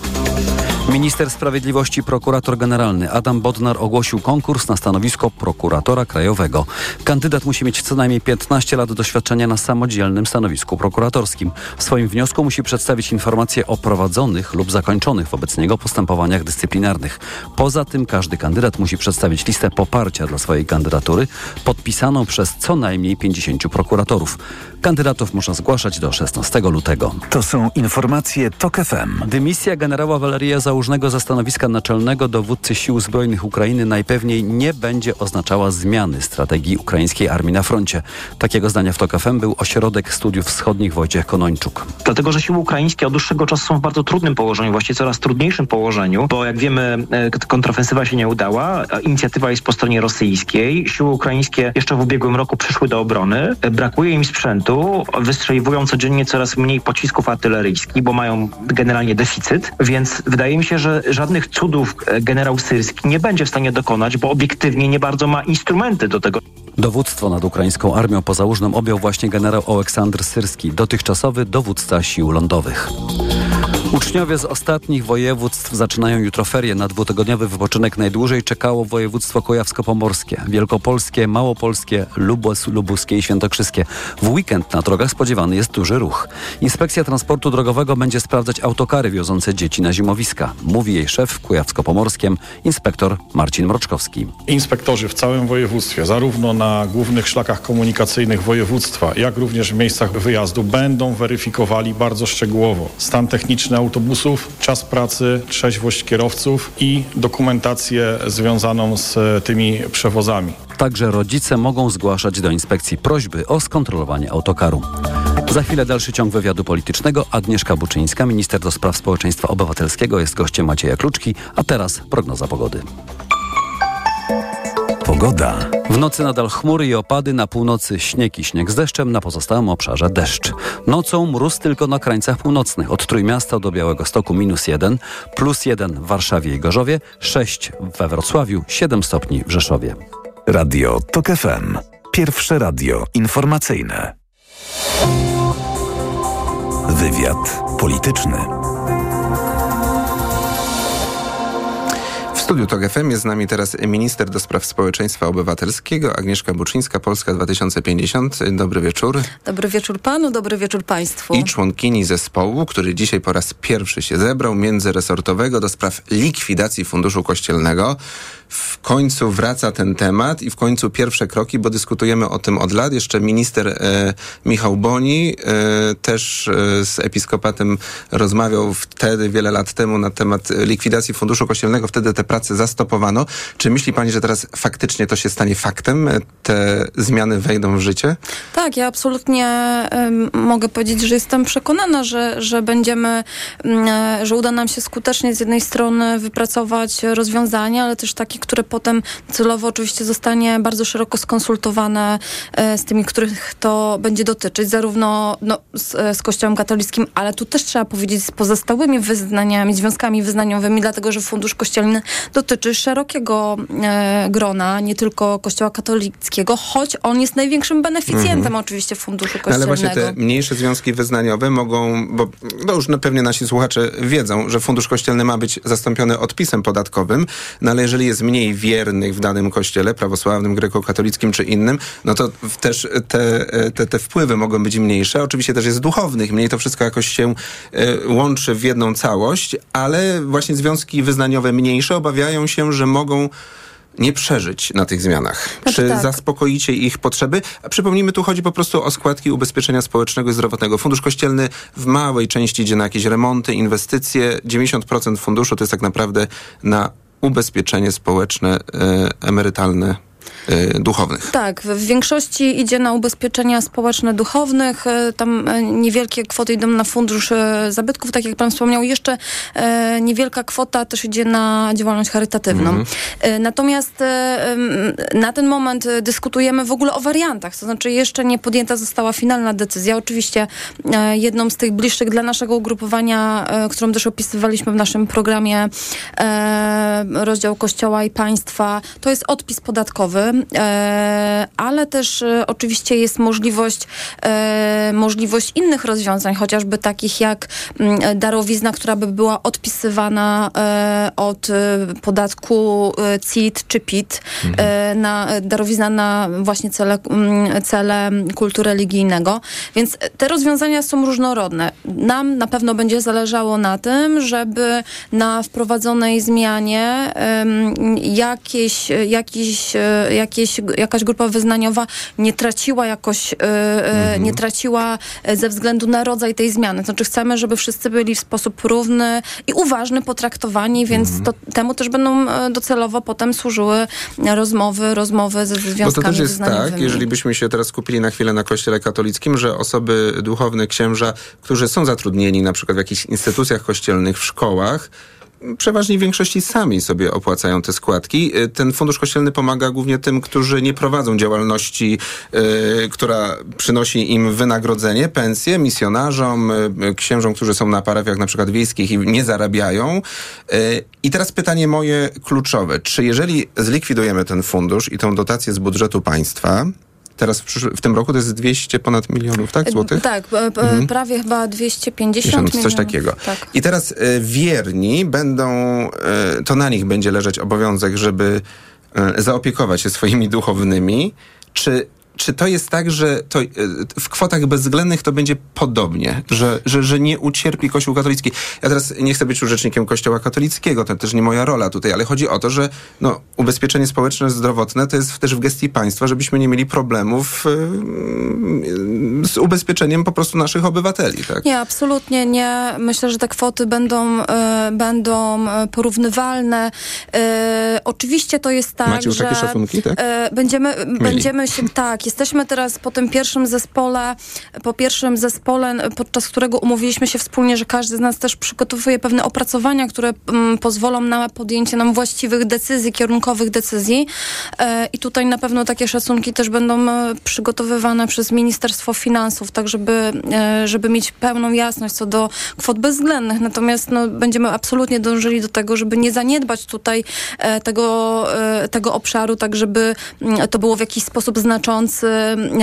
Minister Sprawiedliwości prokurator generalny Adam Bodnar ogłosił konkurs na stanowisko prokuratora krajowego. Kandydat musi mieć co najmniej 15 lat doświadczenia na samodzielnym stanowisku prokuratorskim. W swoim wniosku musi przedstawić informacje o prowadzonych lub zakończonych wobec niego postępowaniach dyscyplinarnych. Poza tym każdy kandydat musi przedstawić listę poparcia dla swojej kandydatury podpisaną przez co najmniej 50 prokuratorów. Kandydatów można zgłaszać do 16 lutego. To są informacje TOK FM. Dymisja generała Waleria Załużnego ze stanowiska naczelnego dowódcy Sił Zbrojnych Ukrainy najpewniej nie będzie oznaczała zmiany strategii ukraińskiej armii na froncie. Takiego zdania w TOK FM był Ośrodek Studiów Wschodnich Wojciech Konończuk. Dlatego, że siły ukraińskie od dłuższego czasu są w bardzo trudnym położeniu, właściwie coraz trudniejszym położeniu, bo jak wiemy, e, kontrofensywa się nie udała, inicjatywa jest po stronie rosyjskiej. Siły ukraińskie jeszcze w ubiegłym roku przyszły do obrony. E, Brakuje im sprzętu, wystrzeliwują codziennie coraz mniej pocisków artyleryjskich, bo mają generalnie deficyt, więc wydaje mi się, że żadnych cudów e, generał Syrski nie będzie w stanie dokonać, bo obiektywnie nie bardzo ma instrumenty do tego. Dowództwo nad ukraińską armią pozałużną objął właśnie generał Oleksandr Syrski, dotychczasowy dowódca sił lądowych. Uczniowie z ostatnich województw zaczynają jutro ferie. Na dwutygodniowy wypoczynek najdłużej czekało województwo kujawsko-pomorskie, wielkopolskie, małopolskie, lubos, lubuskie i świętokrzyskie. W weekend na drogach spodziewany jest duży ruch. Inspekcja Transportu Drogowego będzie sprawdzać autokary wiozące dzieci na zimowiska. Mówi jej szef w kujawsko-pomorskiem, inspektor Marcin Mroczkowski. Inspektorzy w całym województwie, zarówno na głównych szlakach komunikacyjnych województwa, jak również w miejscach wyjazdu, będą weryfikowali bardzo szczegółowo stan techniczny autobusów, czas pracy, trzeźwość kierowców i dokumentację związaną z tymi przewozami. Także rodzice mogą zgłaszać do inspekcji prośby o skontrolowanie autokaru. Za chwilę dalszy ciąg wywiadu politycznego. Agnieszka Buczyńska, minister do spraw społeczeństwa obywatelskiego, jest gościem Macieja Kluczki, a teraz prognoza pogody. Pogoda. W nocy nadal chmury i opady, na północy śnieg i śnieg z deszczem, na pozostałym obszarze deszcz. Nocą mróz tylko na krańcach północnych. Od Trójmiasta do Białego Stoku minus jeden, plus jeden w Warszawie i Gorzowie, 6 we Wrocławiu, 7 stopni w Rzeszowie. Radio TOK FM. Pierwsze radio informacyjne. Wywiad polityczny. Studiu TOG FM jest z nami teraz minister do spraw społeczeństwa obywatelskiego Agnieszka Buczyńska, Polska 2050. Dobry wieczór. Dobry wieczór panu, dobry wieczór państwu. I członkini zespołu, który dzisiaj po raz pierwszy się zebrał, międzyresortowego do spraw likwidacji Funduszu Kościelnego. W końcu wraca ten temat i w końcu pierwsze kroki, bo dyskutujemy o tym od lat. Jeszcze minister e, Michał Boni e, też e, z episkopatem rozmawiał wtedy, wiele lat temu, na temat likwidacji Funduszu Kościelnego. Wtedy te prace zastopowano. Czy myśli pani, że teraz faktycznie to się stanie faktem? E, Te zmiany wejdą w życie? Tak, ja absolutnie mogę powiedzieć, że jestem przekonana, że, że będziemy, mm, e, że uda nam się skutecznie z jednej strony wypracować rozwiązania, ale też takie, które potem celowo oczywiście zostanie bardzo szeroko skonsultowane e, z tymi, których to będzie dotyczyć, zarówno no, z, e, z Kościołem katolickim, ale tu też trzeba powiedzieć z pozostałymi wyznaniami, związkami wyznaniowymi, dlatego że Fundusz Kościelny dotyczy szerokiego e, grona, nie tylko Kościoła katolickiego, choć on jest największym beneficjentem Mhm. oczywiście funduszu No, ale kościelnego. właśnie te mniejsze związki wyznaniowe mogą, bo no już pewnie nasi słuchacze wiedzą, że fundusz kościelny ma być zastąpiony odpisem podatkowym, no ale jeżeli jest mniej wiernych w danym kościele, prawosławnym, grekokatolickim czy innym, no to też te, te, te wpływy mogą być mniejsze. Oczywiście też jest duchownych, mniej to wszystko jakoś się e, łączy w jedną całość, ale właśnie związki wyznaniowe mniejsze obawiają się, że mogą nie przeżyć na tych zmianach. Znaczy Czy tak. zaspokoicie ich potrzeby? A przypomnijmy, tu chodzi po prostu o składki ubezpieczenia społecznego i zdrowotnego. Fundusz kościelny w małej części idzie na jakieś remonty, inwestycje. 90% funduszu to jest tak naprawdę na ubezpieczenie społeczne, e, emerytalne duchownych. Tak, w większości idzie na ubezpieczenia społeczne duchownych. e, Tam e, niewielkie kwoty idą na fundusz zabytków, tak jak pan wspomniał. Jeszcze niewielka kwota też idzie na działalność charytatywną. Mhm. Natomiast na ten moment dyskutujemy w ogóle o wariantach. To znaczy jeszcze nie podjęta została finalna decyzja. Oczywiście jedną z tych bliższych dla naszego ugrupowania, którą też opisywaliśmy w naszym programie rozdział Kościoła i Państwa, to jest odpis podatkowy, ale też e, oczywiście jest możliwość, e, możliwość innych rozwiązań, chociażby takich jak mm, darowizna, która by była odpisywana e, od e, podatku e, CIT czy PIT, e, na, darowizna na właśnie cele, mm, cele kultu religijnego. Więc te rozwiązania są różnorodne. Nam na pewno będzie zależało na tym, żeby na wprowadzonej zmianie jakieś, jakieś, e, jakieś, jakaś grupa wyznaniowa nie traciła jakoś, e, e, nie traciła e, ze względu na rodzaj tej zmiany. Znaczy chcemy, żeby wszyscy byli w sposób równy i uważny potraktowani, więc to, temu też będą docelowo potem służyły rozmowy, rozmowy ze Bo związkami to też jest tak, jeżeli byśmy się teraz skupili na chwilę na kościele katolickim, że osoby duchowne, księża, którzy są zatrudnieni na przykład w jakichś instytucjach kościelnych, w szkołach, przeważnie w większości sami sobie opłacają te składki. Y, Ten fundusz kościelny pomaga głównie tym, którzy nie prowadzą działalności, y, która przynosi im wynagrodzenie, pensje, misjonarzom, y, księżom, którzy są na parafiach na przykład wiejskich i nie zarabiają. I teraz pytanie moje kluczowe. Czy jeżeli zlikwidujemy ten fundusz i tą dotację z budżetu państwa, teraz w, przysz- w tym roku to jest 200 ponad milionów, tak, złotych? Tak, e, e, Mhm. prawie chyba 250 Tysiąc, milionów. coś takiego. Tak. I teraz e, wierni będą, to na nich będzie leżeć obowiązek, żeby zaopiekować się swoimi duchownymi. Czy, czy to jest tak, że to, e, w kwotach bezwzględnych to będzie podobnie, że, że, że nie ucierpi Kościół katolicki? Ja teraz nie chcę być rzecznikiem Kościoła katolickiego, to też nie moja rola tutaj, ale chodzi o to, że no, ubezpieczenie społeczne, zdrowotne to jest też w gestii państwa, żebyśmy nie mieli problemów e, z ubezpieczeniem po prostu naszych obywateli, tak? Nie, absolutnie nie. Myślę, że te kwoty będą, e, będą porównywalne. E, oczywiście to jest tak, Macie już że takie szacunki, tak? będziemy, będziemy się, tak, jesteśmy teraz po tym pierwszym zespole, po pierwszym zespole, podczas którego umówiliśmy się wspólnie, że każdy z nas też przygotowuje pewne opracowania, które mm, pozwolą na podjęcie nam właściwych decyzji, kierunkowych decyzji. E, I tutaj na pewno takie szacunki też będą e, przygotowywane przez Ministerstwo Finansów, tak żeby, e, żeby mieć pełną jasność co do kwot bezwzględnych. Natomiast no, będziemy absolutnie dążyli do tego, żeby nie zaniedbać tutaj e, tego, e, tego obszaru, tak żeby mm, to było w jakiś sposób znaczący, mm,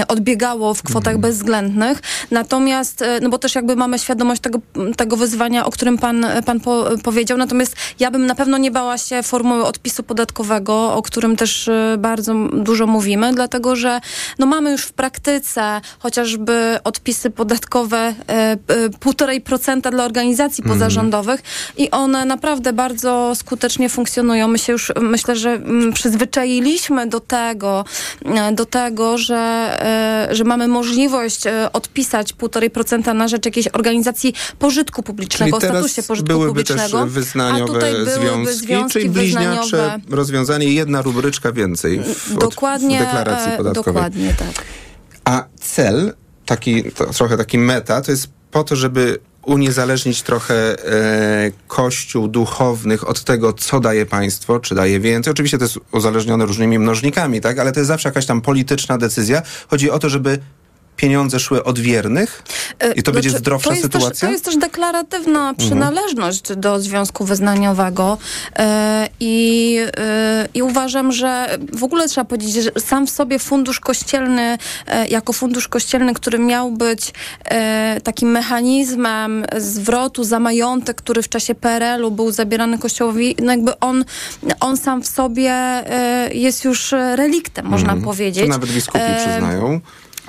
odbiegało w kwotach bezwzględnych. Natomiast, e, no bo też jakby mamy świadomość tego, tego wyzwania, o którym pan, pan po, powiedział. Natomiast ja bym na pewno nie bała się formuły odpisu podatkowego, o którym też e, bardzo dużo mówimy, dlatego że no mamy już w praktyce chociażby odpisy podatkowe e, e, półtorej procenta dla organizacji Mhm. pozarządowych i one naprawdę bardzo skutecznie funkcjonują. My się już myślę, że mm, przyzwyczailiśmy do tego, do tego, że, e, że mamy możliwość e, odpisać półtorej procenta na rzecz jakiejś organizacji pożytku publicznego, Czyli teraz statusie pożytku byłyby też publicznego. a wyznaniowe tutaj byłyby związki, związki czyli bliźniacze rozwiązanie, jedna rubryczka więcej w, od, Dokładnie, w deklaracji e, podatkowej. dokładnie tak. A cel, taki trochę taki meta, to jest po to, żeby uniezależnić trochę e, kościół duchownych od tego, co daje państwo, czy daje więcej. Oczywiście to jest uzależnione różnymi mnożnikami, tak? Ale to jest zawsze jakaś tam polityczna decyzja. Chodzi o to, żeby pieniądze szły od wiernych? I to będzie Znaczy, zdrowsza to sytuacja? Też, to jest też deklaratywna przynależność do związku wyznaniowego e, i, e, i uważam, że w ogóle trzeba powiedzieć, że sam w sobie fundusz kościelny, e, jako fundusz kościelny, który miał być e, takim mechanizmem zwrotu za majątek, który w czasie PRL-u był zabierany kościołowi, no jakby on, on sam w sobie e, jest już reliktem, można Mhm. powiedzieć. To nawet biskupi E, przyznają.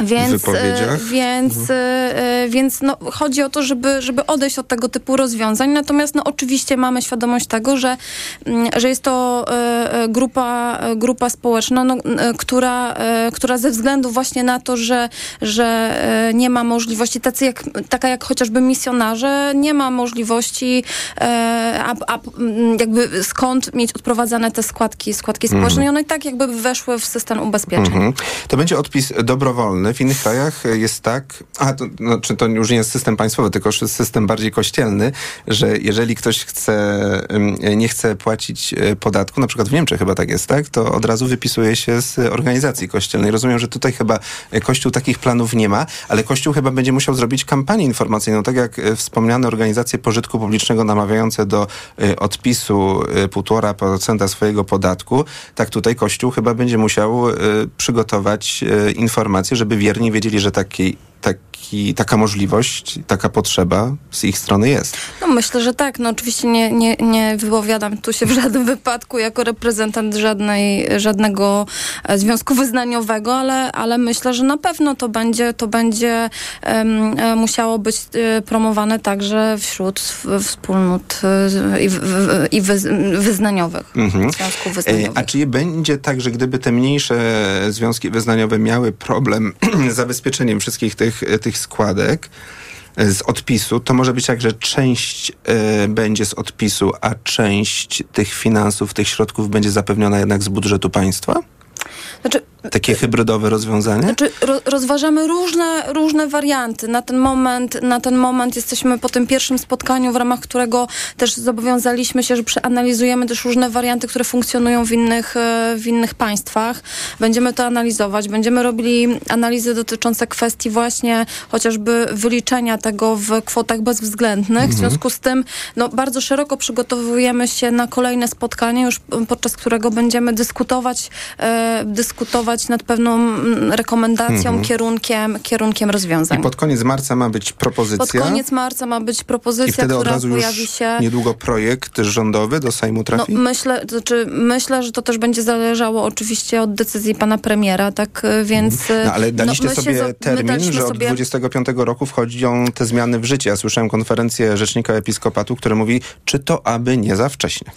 Więc, e, więc, e, więc no, chodzi o to, żeby, żeby odejść od tego typu rozwiązań. Natomiast no, oczywiście mamy świadomość tego, że, mm, że jest to e, e, grupa, e, grupa społeczna, no, e, która, e, która ze względu właśnie na to, że, że e, nie ma możliwości, tacy jak, taka jak chociażby misjonarze, nie ma możliwości e, a, a, jakby skąd mieć odprowadzane te składki, składki Mhm. społeczne i one i tak jakby weszły w system ubezpieczeń. Mhm. To będzie odpis dobrowolny. W innych krajach jest tak, a to, znaczy to już nie jest system państwowy, tylko system bardziej kościelny, że jeżeli ktoś chce, ym, nie chce płacić e, podatku, na przykład w Niemczech chyba tak jest, tak, to od razu wypisuje się z organizacji kościelnej. Rozumiem, że tutaj chyba e, Kościół takich planów nie ma, ale Kościół chyba będzie musiał zrobić kampanię informacyjną, tak jak e, wspomniane organizacje pożytku publicznego namawiające do e, odpisu e, 1,5% swojego podatku, tak tutaj Kościół chyba będzie musiał e, przygotować e, informacje, żeby wierni wiedzieli, że taki, taki, taka możliwość, taka potrzeba z ich strony jest. No myślę, że tak. No oczywiście nie, nie, nie wypowiadam tu się w żadnym wypadku jako reprezentant żadnej, żadnego e, związku wyznaniowego, ale, ale myślę, że na pewno to będzie, to będzie e, musiało być e, promowane także wśród wspólnot i, i wyz- wyznaniowych. Mhm. Związków wyznaniowych. A czy będzie tak, że gdyby te mniejsze związki wyznaniowe miały problem z zabezpieczeniem wszystkich tych, tych składek e, z odpisu, to może być tak, że część e, będzie z odpisu, a część tych finansów, tych środków będzie zapewniona jednak z budżetu państwa? Znaczy, Takie hybrydowe rozwiązanie? Znaczy, ro, rozważamy różne, różne warianty. Na ten, moment, na ten moment jesteśmy po tym pierwszym spotkaniu, w ramach którego też zobowiązaliśmy się, że przeanalizujemy też różne warianty, które funkcjonują w innych, e, w innych państwach. Będziemy to analizować. Będziemy robili analizy dotyczące kwestii właśnie chociażby wyliczenia tego w kwotach bezwzględnych. W Mhm. związku z tym no, bardzo szeroko przygotowujemy się na kolejne spotkanie, już podczas którego będziemy dyskutować, e, dyskutować nad pewną mm, rekomendacją, Mhm. kierunkiem, kierunkiem I rozwiązań. pod koniec marca ma być propozycja. Pod koniec marca ma być I propozycja, wtedy od która razu pojawi już się. niedługo projekt rządowy do Sejmu No, trafi? myślę, to znaczy, myślę, że to też będzie zależało oczywiście od decyzji pana premiera, tak e, więc... e, No ale daliście się sobie my termin, że od sobie- 25 roku wchodzą te zmiany w życie. Ja słyszałem konferencję rzecznika episkopatu, który mówi, czy to aby nie za wcześnie.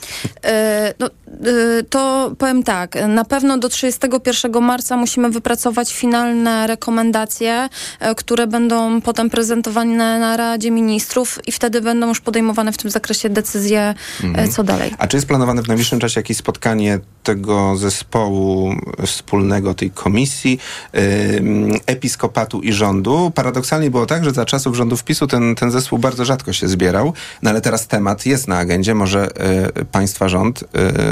E, No, e, to powiem tak, na pewno do 31 marca musimy wypracować finalne rekomendacje, e, które będą potem prezentowane na Radzie Ministrów i wtedy będą już podejmowane w tym zakresie decyzje, e, Mhm. co dalej. A czy jest planowane w najbliższym czasie jakieś spotkanie tego zespołu wspólnego, tej komisji ym, episkopatu i rządu? Paradoksalnie było tak, że za czasów rządów PiSu ten, ten zespół bardzo rzadko się zbierał, no ale teraz temat jest na agendzie. Może y, państwa rząd y,